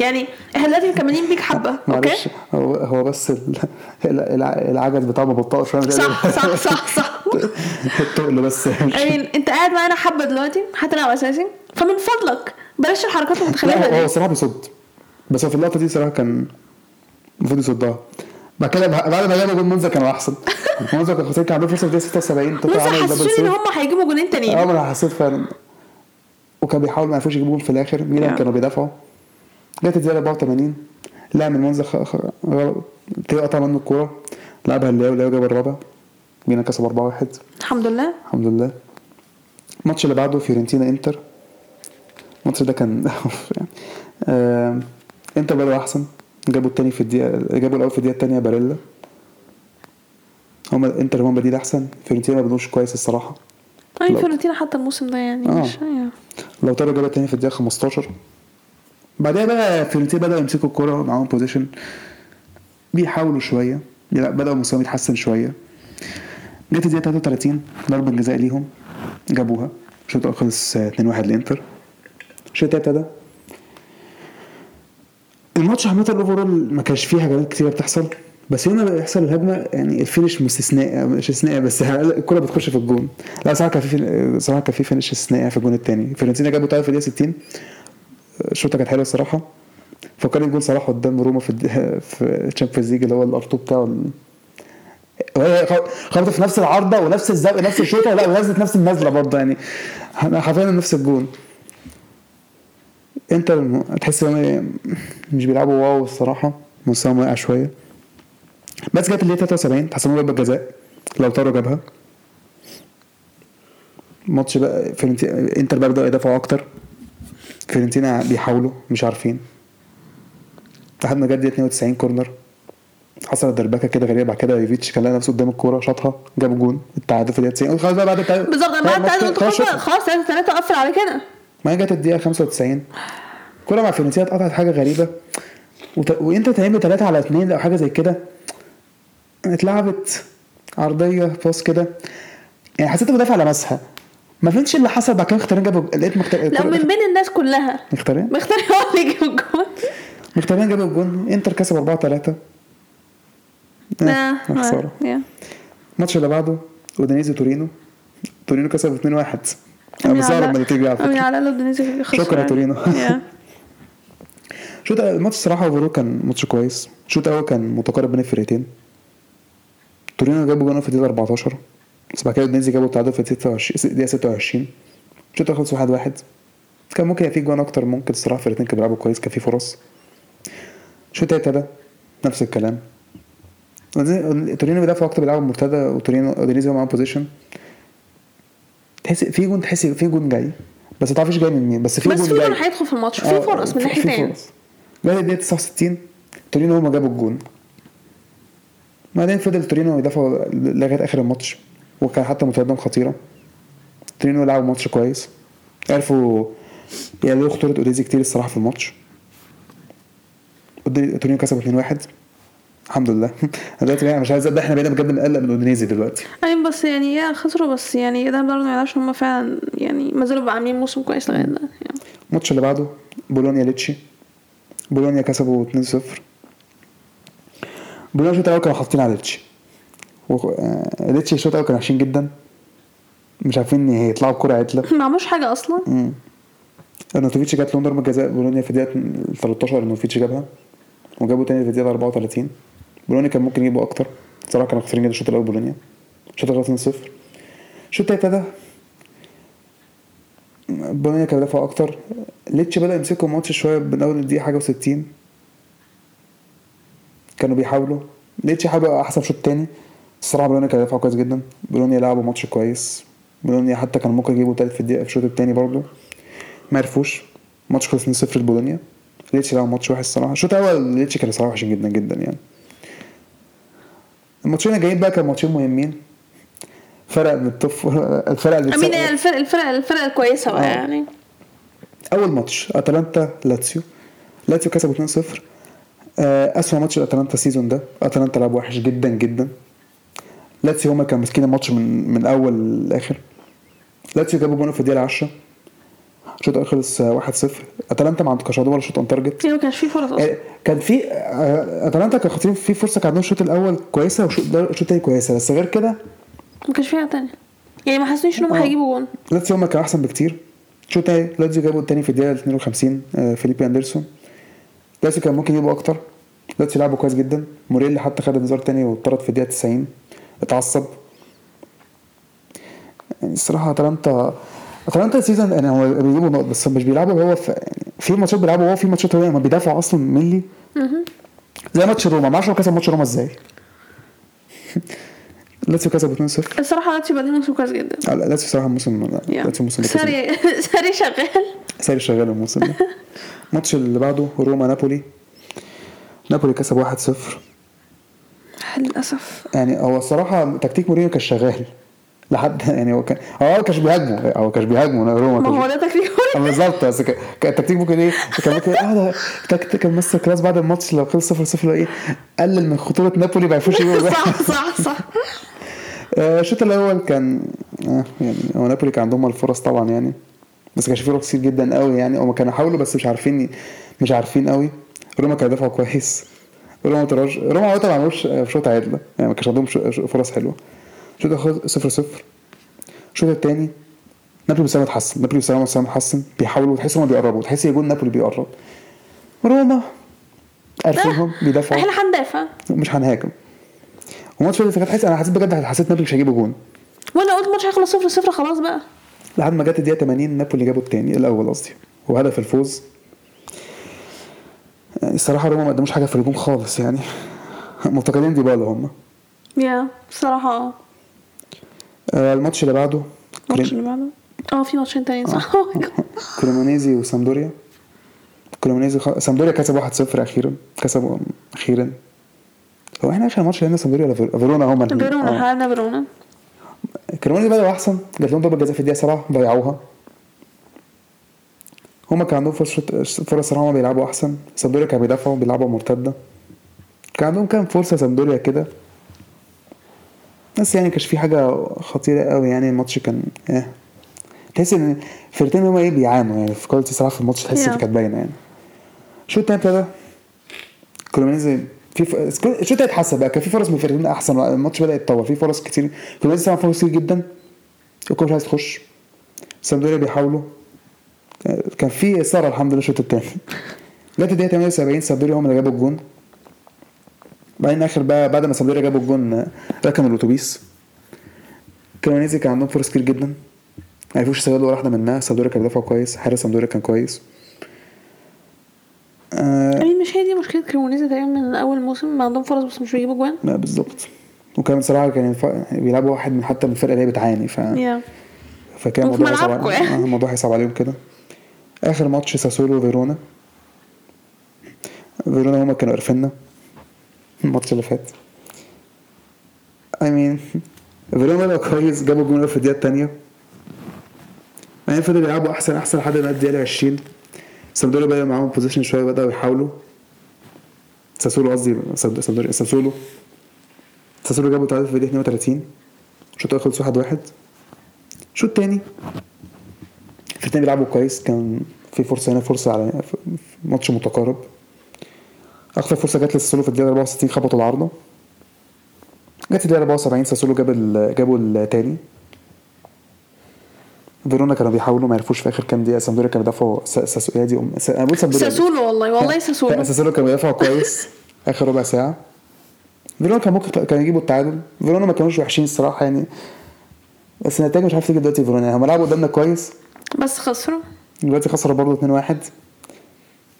يعني إحنا دلوقتي مكملين بيك حبة أوكي؟ معلش هو هو بس ال- الع- العجز بتاعه مبطئ شوية صح صح صح صح. التقل بس يعني. أنت قاعد معانا حبة دلوقتي هتلعب أساسي؟ فمن فضلك بلاش الحركات المتخلفة لا هو- دي الصراحه بيصد. بس هو في اللقطة دي صراحة كان المفروض يصدها. بعد كده بعد ما جاب جول مونزا كانوا أحسن. مونزا كان خسران كان عنده فرصه في الدقيقه 76 تاتا بص عمل double حسسوني إن هم هيجيبوا جولين آه تانيين. ما أنا حسيت فعلا. وكان بيحاول ما يعرفوش يجيبوا جول في الآخر. ميلان Yeah. كانوا بيدافعوا. جت الدقيقة 84 لاعب من. خ... غلط. قطع منه الكورة. لعبها اللي اللي جاب الرابع. ميلان كسب 4 1 الحمد لله. الحمد لله. الماتش اللي بعده فيورنتينا إنتر. الماتش ده كان يعني آه... إنتر بدأوا أحسن. جابوا التاني في الدقيقه جابوا الأول في الدقيقة التانية باريلا. هما إنتر هما بادئين أحسن. فيورنتينا ما بدوش كويس الصراحة. اي لا. فيورنتينا حتى الموسم ده يعني آه. مش أيوة. لاوتارو جاب التاني في الدقيقة 15 بعدها بقى فيورنتينا بدأوا يمسكوا الكورة معاهم possession بيحاولوا شوية. لا بدأوا مستواهم يتحسن شوية. جت الدقيقة 33 ضربة جزاء ليهم. جابوها. الشوط الأول خلص 2-1 لإنتر. الشوط التاني ابتدى. الماتش عامة ال overall ما كانش فيه هجمات كتيرة بتحصل بس هنا بيحصل الهجمة يعني ال finish استثناء مش استثناء بس الكرة بتخش في الجون. لا صراحة كان في صراحة كان في finish استثنائي في الجون التاني. فيورنتينا جابوا تعادل في الدقيقة 60 الشوطة كانت حلوة الصراحة. فكرني بجول صلاح قدام روما في في ال Champions League اللي هو الارتو بتاعه وهي خبطت في نفس العارضة ونفس الزاوية نفس الشوطة لا ونزلت نفس النزلة برضه يعني. حرفيا نفس الجون. انت الم- تحس ان مش بيلعبوا wow الصراحة مستواهم واقع شوية. بس جت اللي هي 73 تحسبوا ضربه جزاء لاوتارو جابها. ماتش بقى فيرنتينا انتر بقى بدأوا يدافعوا أكتر. فيرنتينا بيحاولوا مش عارفين. لحد ما جت دي 92 corner حصلت دربكة كده غريبة بعد كده يوفيتش كان لقى نفسه قدام الكورة شاطها جاب جون. التعادل في الدقيقة 90 خلاص بقى بعد التعادل. بالظبط بعد الماتش تعادل خلاص خلاص خلاص 3 3 قفل على كده. ما جت الدقيقة 95 كرة مع فيورنتينا اتقطعت حاجة غريبة. وت... وانت تعمل 3 على 2 أو حاجة زي كده. اتلعبت عرضية باص كده. يعني حسيت المدافع لمسها ما فهمتش اللي حصل بعد كده مختارين جابوا لقيت مختار... لو من بين الناس كلها. مختارين؟ مختار هو اللي يجيب الجول مختارين جابوا الجون. إنتر كسب 4 3 آه، خسارة. آه، يا. الماتش اللي بعده أودينيزي تورينو. تورينو كسب 2 1 أنا مستغرب على- من النتيجة على خسران. شكرا يا تورينو. شوط الماتش الصراحة overall كان ماتش كويس. الشوط الأول كان متقارب بين الفرقتين. تورينو جابوا جون في الدقيقة 14 بس بعد كده اودينيزي جابوا التعادل في الدقيقة 26 الدقيقة 26 الشوط خلص 1 1 كان ممكن يبقى في جوان أكتر ممكن الصراحة الفرقتين كانوا بيلعبوا كويس كان في فرص. الشوط ابتدى. نفس الكلام. تورينو بيدافعوا أكتر بيلعبوا مرتدى وتورينو أودينيزي هو معاه possession تحس في جون تحس في جون جاي. بس ما تعرفش جاي من مين بس في بس جون في جاي. جول هيدخل في الماتش. في آه، فرص من ناحيتين فرص. بعد الدقيقة 69 تورينو هما جابوا الجون. بعدين فضل تورينو يدافعوا لغاية آخر الماتش وكان حتى مرتدة خطيرة. تورينو لعبوا ماتش كويس. عرفوا يقللوا خطورة أودينيزي كتير الصراحة في الماتش. تورينو كسبوا 2-1 الحمد لله. دلوقتي بقى مش عايز أصدق إحنا بقينا بجد بنقلق من اودينيزي دلوقتي. اي بس يعني يا خسروا بس يعني ده برضه ما يعرفش هم فعلا يعني ما زالوا عاملين موسم كويس لغاية ده يعني. الماتش اللي بعده بولونيا ليتشي. بولونيا كسبوا 2-0 بولونيا الشوط الأول كانوا حاطين على ليتشي. و- آه، ليتشي الشوط الأول كانوا وحشين جدا. مش عارفين هيطلعوا بكرة عدلة. ما عملوش حاجة أصلا. مم. ارناوتوفيتش جات لهم ضربة جزاء. بولونيا في الدقيقة 13 ارناوتوفيتش جابها. وجابوا تاني في الدقيقة 34 بولونيا كان ممكن يجيبوا أكتر. بصراحة كانوا خسرين جدا الشوط الأول بولونيا. الشوط الأول 2-0 الشوط التاني ابتدى. بولونيا كان بيدافع أكتر. ليتش بدأ يمسكوا الماتش شوية من أول الدقيقة حاجة و60 كانوا بيحاولوا. ليتش يبقى أحسن شوط تاني الصراحة بولونيا كان بيدافعوا كويس جدا. بولونيا لعبوا ماتش كويس. بولونيا حتى كان ممكن يجيبوا تالت في الدقيقة في الشوط التاني برضه. ما عرفوش. ماتش خلص 2-0 لبولونيا. ليتشي لعب ماتش وحش الصراحة. الشوط الأول ليتشي كان صراحة وحش جدا جدا يعني. الماتشين الجايين بقى كانوا ماتشين مهمين. فرق من الطف الفرق اللي امين الفرق الفرق الفرق الكويسه بقى آه. يعني. أول ماتش أتلانتا لاتسيو. لاتسيو كسبوا 2-0 آه، أسوأ ماتش لاتلانتا ال season ده. أتلانتا لعب وحش جدا جدا. لاتسيو هما كانوا ماسكين الماتش من من أول لآخر. لاتسيو جابوا جون في الدقيقة 10 الشوط الأول خلص آه، 1-0 أتلانتا ما عندكش ولا shot on target يعني ما كانش فيه فرص أصلا. آه، كان في آه، أتلانتا كانوا خطرين في فرصة كان عندهم الشوط الأول كويسة والشوط الثاني كويسة بس غير كده ما كانش فيها تانية. يعني ما حسيتش إن هم آه. هيجيبوا جون. لاتسيو هما كانوا أحسن بكتير. الشوط الثاني لاتسيو جابوا الثاني في الدقيقة 52 آه، فيليبي أندرسون. لاتسيو كان ممكن يجيبوا أكتر. لاتسيو لعبوا كويس جدا. موريل حتى خد انذار تاني واتطرد في الدقيقة 90 اتعصب. يعني الصراحة أتلانتا اتلانتا ال season يعني هو بيجيبوا نقط بس مش بيلعبوا هو في يعني في ماتشات بيلعبوا هو في ماتشات هو ما بيدافعوا أصلا ملي زي ماتش روما. ما أعرفش هو كسب ماتش روما إزاي. لاتسيو كسب 2-0 الصراحه لاتسيو بادئين موسم كويس جدا. لا، لاتسيو صراحة الموسم. لاتسيو الموسم ده ساري ساري شغال. ساري شغال الموسم ده. الماتش اللي بعده روما نابولي. نابولي كسب 1-0 للأسف. يعني هو الصراحة تكتيك مورينيو كان شغال. لحد يعني هو كان هو ما كانش بيهاجموا هو كانش بيهاجموا روما ما هو ده تكتيك آه، بالظبط. بس كان كان التكتيك ممكن إيه؟ كان ممكن آه ده تكتيك ال masterclass بعد الماتش لو خلص 0 0 إيه؟ قلل من خطورة نابولي ما يعرفوش يجيبوا صح صح صح. آه، الشوط الأول كان آه يعني هو نابولي كان عندهم الفرص طبعا يعني بس كانش فرص كتير جدا قوي يعني. هم كانوا حاولوا بس مش عارفين مش عارفين قوي. روما كانوا دافعوا كويس. روما تراج روما عامة ما عملوش شوط عادلة يعني ما كانش عندهم فرص حلوة. الشوط الأول 0 0 الشوط الثاني نابولي مستواه اتحسن نابولي مستواه اتحسن بيحاولوا تحس انهم بيقربوا. تحس يجون نابولي بيقرب. روما. عارفينهم بيدافعوا. إحنا هندافع مش هنهاجم. وماتش اللي فات أنا حسيت بجد حسيت نابولي مش هيجيبوا جون. وأنا قلت الماتش هيخلص صفر صفر خلاص بقى. لحد ما جت الدقيقة 80 نابولي جابوا التاني الأول قصدي. وهدف الفوز. يعني الصراحة روما ما قدموش حاجة في الهجوم خالص يعني. مفتقدين ديبالا هم يا بصراحة آه. آه الماتش اللي بعده الماتش اللي بعده؟ آه في ماتشين تانيين صح. كريمونيزي وسامبدوريا. كريمونيزي خ... سامبدوريا كسب 1-0 أخيرا. كسبوا أخيرا. هو إحنا آخر ماتش لعبنا سامبدوريا ولا فير- فيرونا الاتنين. فيرونا آه. حالنا فيرونا. كريمونيزي بدأوا أحسن جات لهم ضربة جزاء في الدقيقة 7 ضيعوها. هما كان عندهم فرصة فرص صراحة هما بيلعبوا أحسن. سامبدوريا كانوا بيدافعوا بيلعبوا مرتدة. كان عندهم كام فرصة سامبدوريا كده؟ بس يعني كانش في حاجة خطيرة قوي يعني الماتش كان آه تحس إن الفرقتين هما إيه بيعانوا يعني في quality صراحة في الماتش تحس. إن كانت باينة يعني. الشوط التاني ابتدى. كريمونيزي في ف... الشوط التاني اتحسن بقى كان في فرص من الفرقتين أحسن الماتش بدأ يتطور في فرص كتير. كريمونيزي طبعا فرص كتير جدا. الكورة مش عايز تخش. سامبدوريا بيحاولوا. كان في إثارة الحمد لله الشوط الثاني لغايه الدقيقة 78 سامبدوريا هم اللي جابوا الجون. بعدين آخر بقى بعد ما سامبدوريا جابوا الجون ركنوا الأتوبيس. كريمونيزي كان عندهم فرص كتير جدا. ما عرفوش يستغلوا ولا واحدة منها. سامبدوريا كان بيدافع كويس حارس سامبدوريا كان كويس. آه يعني مش هي دي مشكلة كريمونيزي تقريبا من أول موسم؟ ما عندهم فرص بس مش بيجيبوا جوان؟ لا بالظبط وكان بصراحه كان ينفع- بيلعبوا واحد من حتى من الفرقة اللي هي بتعاني ف يا. فكان الموضوع هيصعب عليهم. يعني. آه، الموضوع هيصعب عليهم كده. آخر ماتش ساسولو فيرونا فيرونا هما كانوا قرفنا. الماتش اللي فات. اي مين فيرونا بدأوا كويس جابوا جون في الدقيقة الثانية بعدين فضلوا يلعبوا أحسن أحسن لحد ما الدقيقة 20 سامدوريا بدأ معاهم possession شوية بدأوا يحاولوا. ساسولو قصدي ساسولو. ساسولو جابوا تعادل في الدقيقة 32 الشوط الأول خلص 1-1 الشوط التاني الفرقتين بيلعبوا كويس كان في فرصة هنا فرصة على ماتش متقارب. أكتر فرصة جت لساسولو في الدقيقة 64 خبطوا العارضة. جت الدقيقة 74 ساسولو جاب جابوا التاني. فيرونا كانوا بيحاولوا ما عرفوش في آخر كام دقيقة سامدوريا كانوا بيدافعوا س- ساسو يا دي أم س- أنا بقول سامدوريا. ساسولو والله والله ساسولو. ساسولو كانوا بيدافعوا كويس آخر ربع ساعة. فيرونا كان ممكن كان يجيبوا التعادل. فيرونا ما كانوش وحشين الصراحة يعني. بس النتائج مش عارف تيجي دلوقتي فيرونا. يعني هم لعبوا قدامنا كويس. بس خسروا. دلوقتي خسروا برضه 2-1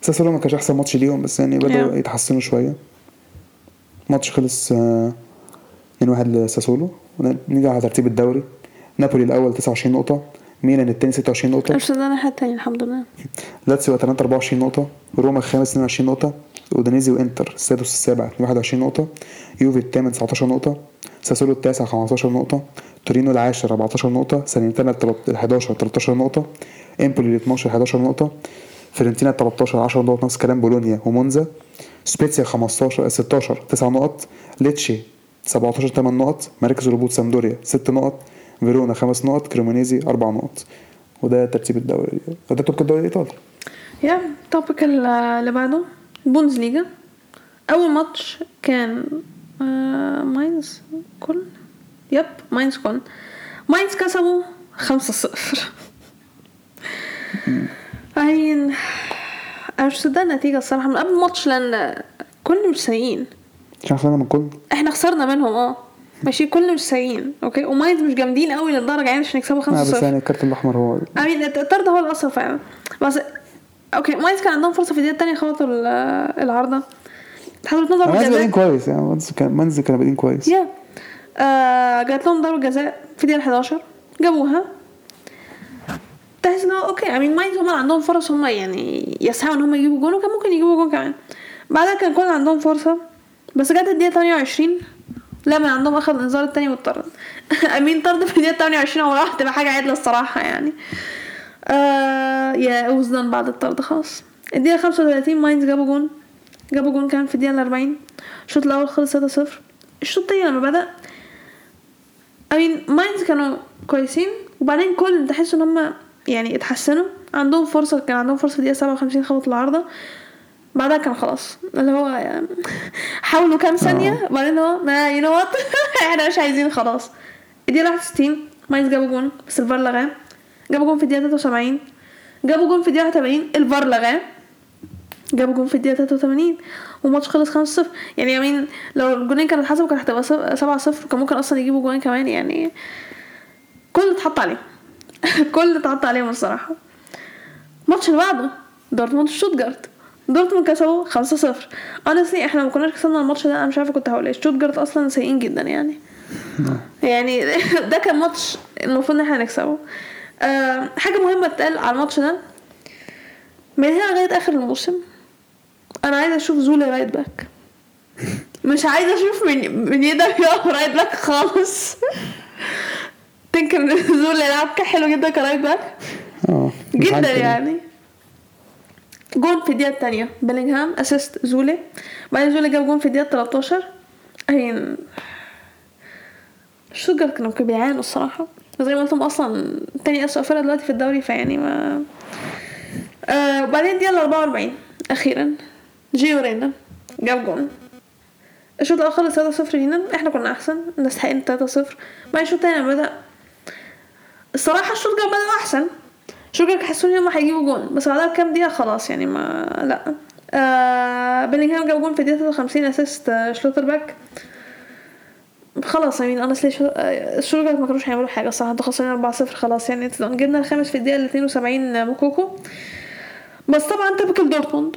ساسولو ما كانش أحسن ماتش ليهم بس يعني بدأوا Yeah. يتحسنوا شوية. ماتش خلص آه، 2-1 لساسولو. ونيجي على ترتيب الدوري. نابولي الأول 29 نقطة. ميلان التاني 26 نقطة. امستردام الناحية التانية الحمد لله. لاتسيو اتلانتا 24 نقطة. روما الخامس 22 نقطة. أودينيزي وإنتر السادس السابع 21 نقطة. يوفي الثامن 19 نقطة. ساسولو التاسع 15 نقطة. تورينو العاشر 14 نقطة. ساليرنيتانا ال 11 13 نقطة. إمبولي ال 12 11 نقطة. فيورنتينا 13 10 نقط نفس كلام بولونيا ومونزا. سبيتسيا 15 16 9 نقط. ليتشي 17 8 نقط. مركز الهبوط سامدوريا 6 نقط. فيرونا 5 نقط. كريمونيزي 4 نقط. وده ترتيب الدوري. وده topic الدوري الإيطالي. yeah topic آه، اللي بعده. بوندزليجا أول ماتش كان آه، ماينز كولن yep ماينز كولن ماينز كسبوا 5 0 I mean أنا مش مصدق النتيجة الصراحة. من قبل الماتش لأن كولن مش سيئين إحنا خسرنا من كولن إحنا خسرنا منهم آه. ماشي كولن مش سيئين okay؟ وماينز مش جامدين قوي للدرجة يعني مش يكسبوا 5 0 بس يعني الكارت الأحمر هو I mean الطرد هو الاصل فعلا. بس okay ماينز كان عندهم فرصة في الدقيقه الثانية خبطوا العارضة. بغض النظر ماينز بادئين كويس يعني ماينز كان ماينز بادئين كويس. yeah yeah. آه جات لهم ضربة جزاء في الدقيقه 11 جابوها. تحس ان هو okay I mean ماينز هم عندهم فرص هم يعني يسعوا ان هم يجيبوا جون وكان ممكن يجيبوا جون كمان بعدها كان كولن عندهم فرصه بس جت الدقيقه 28 لا من عندهم اخذ الانذار التاني والطرد I mean طرد في الدقيقه 28 عمرها ما هتبقى حاجة عدله الصراحه يعني آه yeah was done بعد الطرد خلاص الدقيقه 35 ماينز جابوا جون جابوا جون كمان في الدقيقه 40 الشوط الأول خلص 3-0 الشوط التاني لما بدا I mean ماينز كانوا كويسين وبعدين كولن تحس ان هم يعني اتحسنوا. عندهم فرصة كان عندهم فرصة في الدقيقه 57 خبط العارضة. بعدها كان خلاص. اللي هو يعني حاولوا كام ثانية بعدين هو ما you know what إحنا مش عايزين خلاص. الدقيقة 61 ماينز جابوا جون. بس الفار لغاه. جابوا جون في الدقيقة 73 جابوا جون في الدقيقة 81 الفار لغاه. جابوا جون في الدقيقة 83 والماتش خلص 5-0 يعني I mean لو الجونين كانت اتحسبوا كانت هتبقى 7-0 وكان ممكن أصلا يجيبوا جوان كمان. يعني كولن اتحط عليهم كولن اتحط عليهم الصراحة. الماتش اللي بعده دورتموند شتوتجارت دورتموند كسبوا 5-0 honestly إحنا ما كناش كسبنا الماتش ده أنا مش عارفة كنت هقول إيه. شتوتجارت أصلا سيئين جدا يعني. يعني ده كان ماتش المفروض إن إحنا نكسبه. أه حاجة مهمة تتقال على الماتش ده. من هنا لغاية آخر الموسم أنا عايزة أشوف زولي right back مش عايزة أشوف مونييه ده right back خالص. تنكر إن زولي يلعب حلو جدا ك right back مش جدا. يعني. جون في الدقيقة التانية. بيلينغهام assist زولي. بعدين زولي جاب جون في الدقيقة 13 هين شتوتجارت كانوا كانوا بيعانوا الصراحة. زي ما قلت لهم أصلا تاني أسوأ فرقة دلوقتي في الدوري فيعني ما. آه وبعدين الدقيقة 44 أخيرا. جيو رينا جاب جون. الشوط الأول خلص 3-0 لينا إحنا كنا أحسن. نستحق 3-0 بعدين الشوط التاني لما بدأ الصراحة شتوتجارت بدأ أحسن. شتوتجارت حسوا ان هم هيجيبوا جون بس بعدها بكام دقيقة خلاص يعني ما لا. آه بيلينغهام جاب جون في الدقيقة 53 assist آه شلوتربيك خلاص يعني أنا شتوتجارت ما كانوش هيعملوا حاجة صح. أنتوا خسرانين 4-0 خلاص يعني جبنا الخامس في الدقيقة 72 موكوكو بس طبعا typical دورتموند.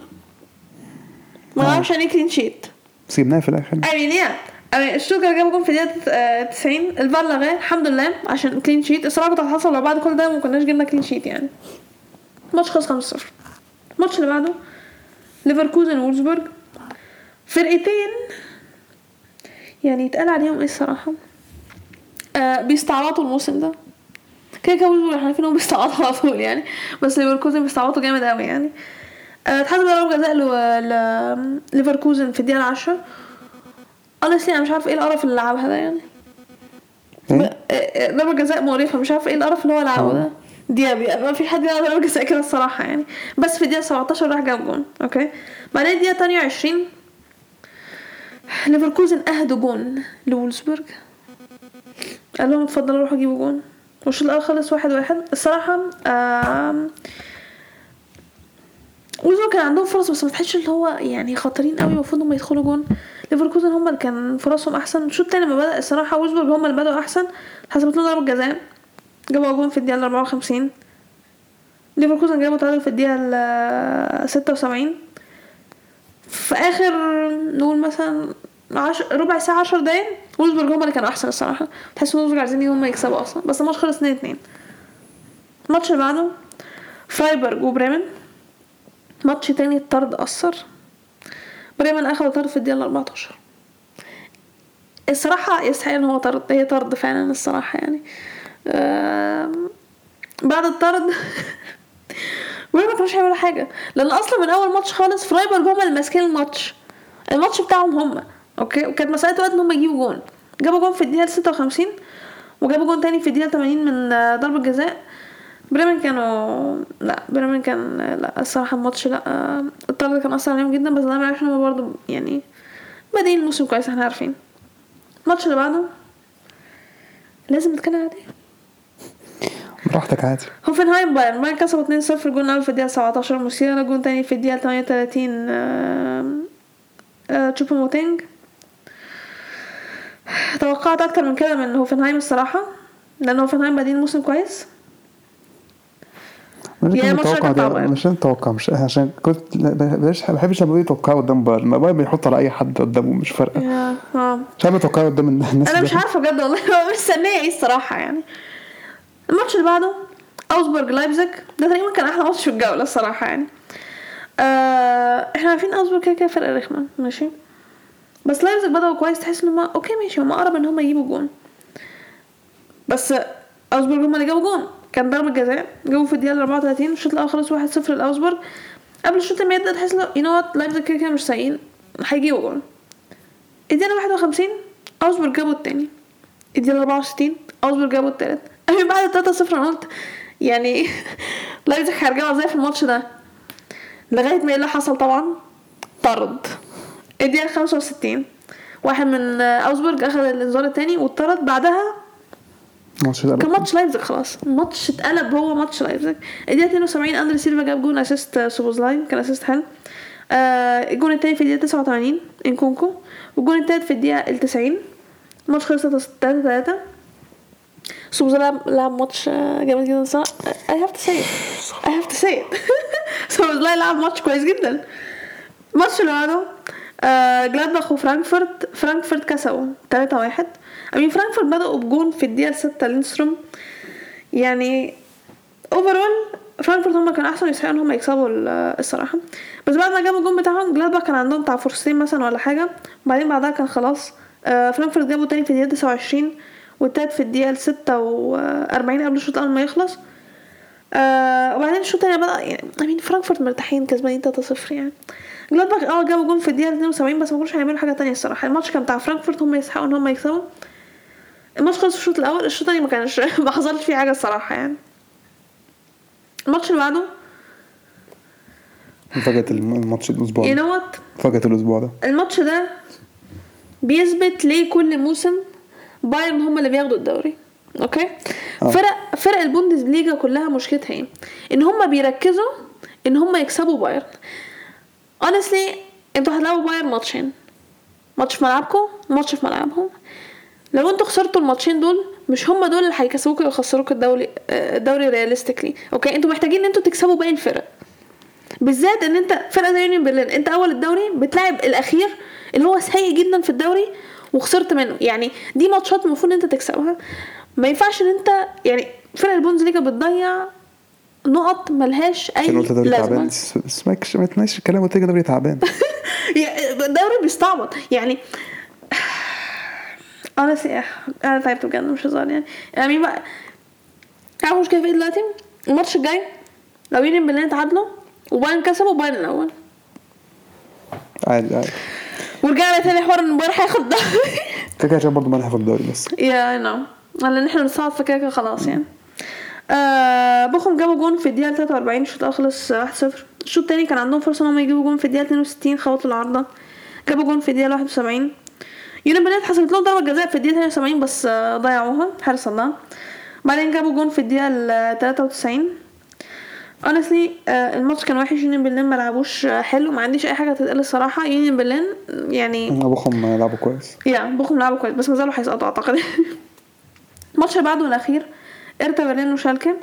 ما آه. نعرفش يعني clean sheet بس جبناها في الآخر. I mean yeah. I mean الشوكر جاب جون في الدقيقة آه، 90 الفار لغاه الحمد لله عشان clean sheet الصراحة كنت هتحصل لو بعد كل ده ما كناش جبنا clean sheet يعني. ماتش خلص 5-0 الماتش اللي بعده ليفركوزن وولزبورج فرقتين يعني يتقال عليهم إيه الصراحة؟ آه بيستعبطوا الموسم ده. كده كده وولزبورج إحنا عارفين إنهم بيستعبطوا على طول يعني. بس ليفركوزن بيستعبطوا جامد قوي يعني. آه، اتحسب ضربة جزاء ليفركوزن في الدقيقة العاشرة. Honestly أنا مش عارفه إيه القرف اللي لعبها ده يعني. إيه؟ آه، آه، ضربة جزاء مقرفة مش عارفة إيه القرف اللي هو لعبه ده. ديابي ما في حد يلعب ضربة جزاء كده الصراحة يعني. بس في الدقيقة 17 راح جاب جون okay؟ بعدين الدقيقة 28 ليفركوزن أهدوا جون لولزبورج قال لهم اتفضلوا روحوا جيبوا جون. والشوط الأول خلص واحد واحد. الصراحة آم، وولزبورج كان عندهم فرص بس ما تحسش اللي هو يعني خطرين قوي المفروض هم يدخلوا جون. ليفركوزن هم اللي كان فرصهم أحسن. الشوط التاني لما بدأ الصراحة وولزبورج هم اللي بدأوا أحسن. حسبت لهم ضربة جزاء. جابوا جون في الدقيقة 54 ليفركوزن جابوا تعادل في الدقيقة ال 76 في آخر نقول مثلا عش... ربع ساعة عشر دقايق وولزبورج هم اللي كانوا أحسن الصراحة. تحس إن وولزبورج عايزين هم يكسبوا أصلا. بس الماتش خلص 2 2 الماتش اللي بعده فرايبرج وبريمن. ماتش تاني الطرد أثر. بريمن أخد طرد في الدقيقة 14 الصراحة يستحق إن هو طرد هي طرد فعلا الصراحة يعني. بعد الطرد بريمن ما كانوش هيعملوا حاجة. لأن أصلا من أول ماتش خالص فرايبرج هما اللي ماسكين الماتش. الماتش بتاعهم هما okay؟ وكانت مسألة وقت إن هما يجيبوا جون. جابوا جون في الدقيقة 56 وجابوا جون تاني في الدقيقة 80 من ضربة جزاء. بريمن كانوا لا بريمن كان لا الصراحة الماتش لا الطرد كان أثر عليهم جدا بس ده عشان هما برضه يعني بادئين الموسم كويس إحنا عارفين. الماتش اللي بعده لازم نتكلم عليه. براحتك عادي. هوفنهايم بايرن بايرن كسبوا 2-0 جون أول في الدقيقة 17 موسيالا جون تاني في الدقيقة 38 آه، آه، تشوبو موتينج توقعت أكتر من كده من هوفنهايم الصراحة لأن هوفنهايم بادئين الموسم كويس. مش بتاع ده بايرن. مش لازم نتوقع مش عشان كنت لا، بلاش بحبش لما يتوقعوا قدام بايرن ما بايرن بيحط على أي حد قدامه مش فارقة. يا مش عارف يتوقعوا قدام الناس أنا مش. عارفة بجد والله. مش مستنية إيه الصراحة يعني. الماتش اللي بعده اوزبورج لايبزيج. ده تقريبا كان أحلى ماتش في الجولة الصراحة يعني. آه إحنا عارفين اوزبورج كده كده فرقه رخمة ماشي؟ بس لايبزيج بدأوا كويس تحس إن هم okay ماشي هم أقرب إن هم يجيبوا جون. بس اوزبورج هم اللي جابوا جون. كان ضربة جزاء جابوا في الدقيقة 34 الشوط الأول خلص 1-0 لأوزبورج قبل الشوط ما يبدأ تحس you know what لايبزيج كده كده مش سيئين هيجيبوا جون. الدقيقة 51 اوزبورج جابوا التاني. الدقيقة 64 اوزبورج جابوا التالت. I mean بعد 3 0 أنا قلت يعني لايبزيج هيرجعوا إزاي في الماتش ده؟ لغاية ما إيه اللي حصل طبعا؟ طرد. الدقيقة 65 واحد من اوزبورج أخذ الانذار التاني واتطرد. بعدها الماتش ده كان ماتش لايبزيج خلاص. الماتش اتقلب هو ماتش لايبزيج. الدقيقة 72 أندري سيلفا جاب جون assist سوبوزلاين كان assist حلو. آه الجون التاني في الدقيقة 89 نكونكو. والجون التالت في الدقيقة ال 90 الماتش خلص 3 3 سوبوزلاي لعب- ماتش آه، جامد جدا صراحة. I have to say it. I have to say it. سوبوزلاي لعب ماتش كويس جدا. الماتش اللي بعده آه جلادباخ وفرانكفورت. فرانكفورت كسبوا 3 1 I mean فرانكفورت بدأوا بجون في الدقيقة 6 ليندستروم. يعني overall فرانكفورت هم كانوا أحسن يستحقوا إن هم يكسبوا ال- الصراحة. بس بعد ما جابوا الجون بتاعهم جلادباخ كان عندهم بتاع فرصتين مثلا ولا حاجة. وبعدين بعدها كان خلاص آه، فرانكفورت جابوا تاني في الدقيقة 29 والتالت في الدقيقة 46 قبل الشوط اول ما يخلص. آه وبعدين الشوط التاني بقى يعني I mean فرانكفورت مرتاحين كسبانين 3-0 يعني. جلادباخ آه جابوا جون في الدقيقة 72 بس ما كانوش هيعملوا حاجة تانية الصراحة. الماتش كان بتاع فرانكفورت هم يستحقوا إن هم يكسبوا. الماتش خلص في الشوط الأول الشوط التاني ما كانش ما حصلش فيه حاجة الصراحة يعني. الماتش اللي بعده؟ مفاجأة الم- الماتش الأسبوع ده. know what مفاجأة الأسبوع ده. الماتش ده بيثبت ليه كل موسم بايرن هم اللي بياخدوا الدوري okay؟ آه. فرق فرق البوندسليجا كلها مشكلتها إيه؟ إن هم بيركزوا إن هم يكسبوا بايرن. Honestly أنتوا هتلعبوا بايرن ماتشين. ماتش في ملعبكم ماتش في ملعبهم. لو أنتوا خسرتوا الماتشين دول مش هم دول اللي هيكسبوكوا ويخسروكوا الدوري آه، الدوري realistically okay أنتوا محتاجين ان أنتوا تكسبوا باقي الفرق. بالذات ان انت فرقة زي يونيون برلين انت أول الدوري بتلعب الأخير اللي هو سيء جدا في الدوري وخسرت منه. يعني دي ماتشات المفروض إن انت تكسبها. ما ينفعش إن انت يعني فرق البوندسليجا بتضيع نقط ملهاش أي قلت دوري تعبان. لازمة بس ما تناقش الكلام قلت لك دوري تعبان. الدوري بيستعبط. يعني سياح أنا تعبت بجد مش هزار يعني يعني بقى عارف المشكلة في إيه دلوقتي؟ الماتش الجاي لو يونيون برلين تعادلوا وبايرن كسبوا بايرن الأول. عادي عادي. ورجعنا تاني حوار إن بايرن هياخد الدوري كده عشان برضه ما هياخد الدوري بس. yeah I know لأن إحنا بنصعد في كده خلاص يعني. آه بوخم جابوا جون في الدقيقة 43 الشوط الأول خلص 1-0 الشوط التاني كان عندهم فرصة إن هم يجيبوا جون في الدقيقة 62 خبطوا العارضة. جابوا جون في الدقيقة 71 يونيون برلين حسبت لهم ضربة جزاء في الدقيقة 78 بس آه ضيعوها حارس الله. بعدين جابوا جون في الدقيقة ال 93 honestly آه الماتش كان وحش. يونيون برلين ما لعبوش آه، حلو. ما عنديش أي حاجة تتقال الصراحة. يونيون برلين يعني أبوهم لعبوا كويس. yeah بوخم لعبوا كويس بس ما زالوا هيسقطوا أعتقد. الماتش اللي بعده الأخير هيرتا برلين وشالكه.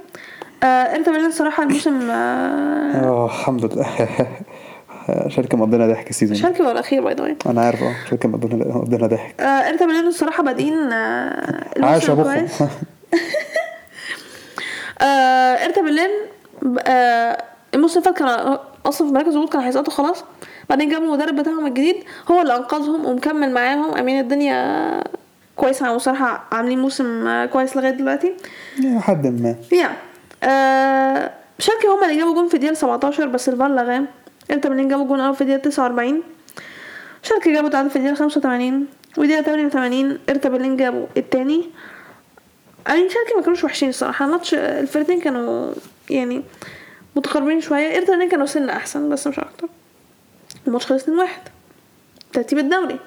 آه هيرتا برلين صراحة الموسم آه آه الحمد لله. شالكه مقضينا ضحك ال season. شالكه هو الاخير by the أنا عارف آه شالكه مقضينا ضحك. آه هيرتا برلين الصراحة بادئين آه عاش كويس. ابوهم آه هيرتا برلين آه الموسم اللي فات كان أصلا في مركز الهبوط كانوا هيسقطوا خلاص بعدين جابوا المدرب بتاعهم الجديد هو اللي أنقذهم ومكمل معاهم. I mean الدنيا كويسة وصراحه عاملين موسم آه، كويس لغاية دلوقتي. يعني حد ما. yeah آه شالكي هما اللي جابوا جون في الدقيقة 17 بس الفار لغاه هيرتا برلين جابوا جون أول في الدقيقة 49 شالكي جابوا تعادل في الدقيقة 85 والدقيقة 88 هيرتا برلين جابوا التاني. يعني شالكي ما كانوش وحشين الصراحة. الماتش الفرقتين كانوا يعني متقاربين شوية. هيرتا برلين كانوا سنة أحسن بس مش أكتر. الماتش خلص 2-1 ترتيب الدوري.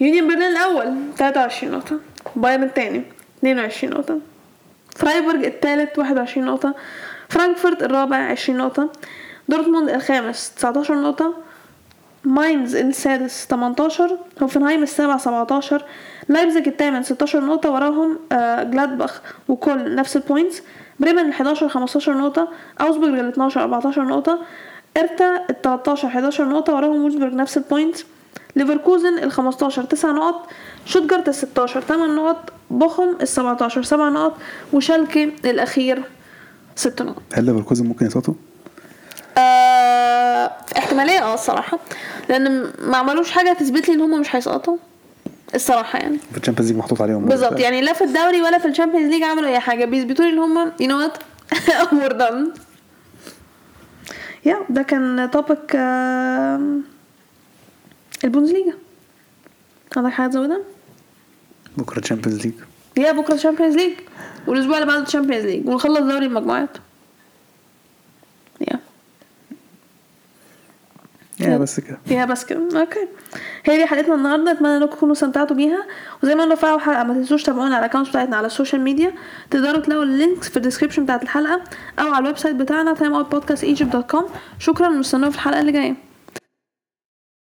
يونيون برلين الأول 23 نقطة. بايرن التاني 22 نقطة. فرايبورج الثالث 21 نقطة. فرانكفورت الرابع 20 نقطة. دورتموند الخامس 19 نقطة. ماينز السادس 18 هوفنهايم السابع 17 لايبزيج الثامن 16 نقطة. وراهم آه جلادباخ وكل نفس ال points بريمن ال 11 15 نقطة. اوزبورج ال 12 14 نقطة. إرتا ال 13 11 نقطة. وراهم وولزبورج نفس ال points ليفركوزن ال 15 9 نقط. شوتجارت ال 16 8 نقط. بوخم ال 17 7 نقط. وشالكي الأخير 6 نقط. هل ليفركوزن ممكن يسقطوا؟ آه احتمالية آه الصراحة. لأن ما عملوش حاجة تثبت لي إن هم مش هيسقطوا. الصراحة يعني. في ال Champions League محطوط عليهم. بالظبط. يعني لا في الدوري ولا في ال Champions League عملوا أي حاجة. بيثبتوا لي إن هم you know what we're done yeah ده كان topic البوندسليجا. عندك حاجة تزودها؟ بكرة ال Champions League. yeah بكرة ال Champions League. والأسبوع اللي بعده ال Champions League. ونخلص دوري المجموعات. yeah بس كده. yeah بس كده. okay. هي دي حلقتنا النهارده. أتمنى إنكم تكونوا استمتعتوا بيها. وزي ما قلنا في اول حلقه ما تنسوش تتابعونا على ال account بتاعتنا على ال social media تقدروا تلاقوا ال links في ال description بتاعت الحلقة أو على ال website بتاعنا timeoutpodcastegypt.com شكرا ونستناكم في الحلقة اللي جاية.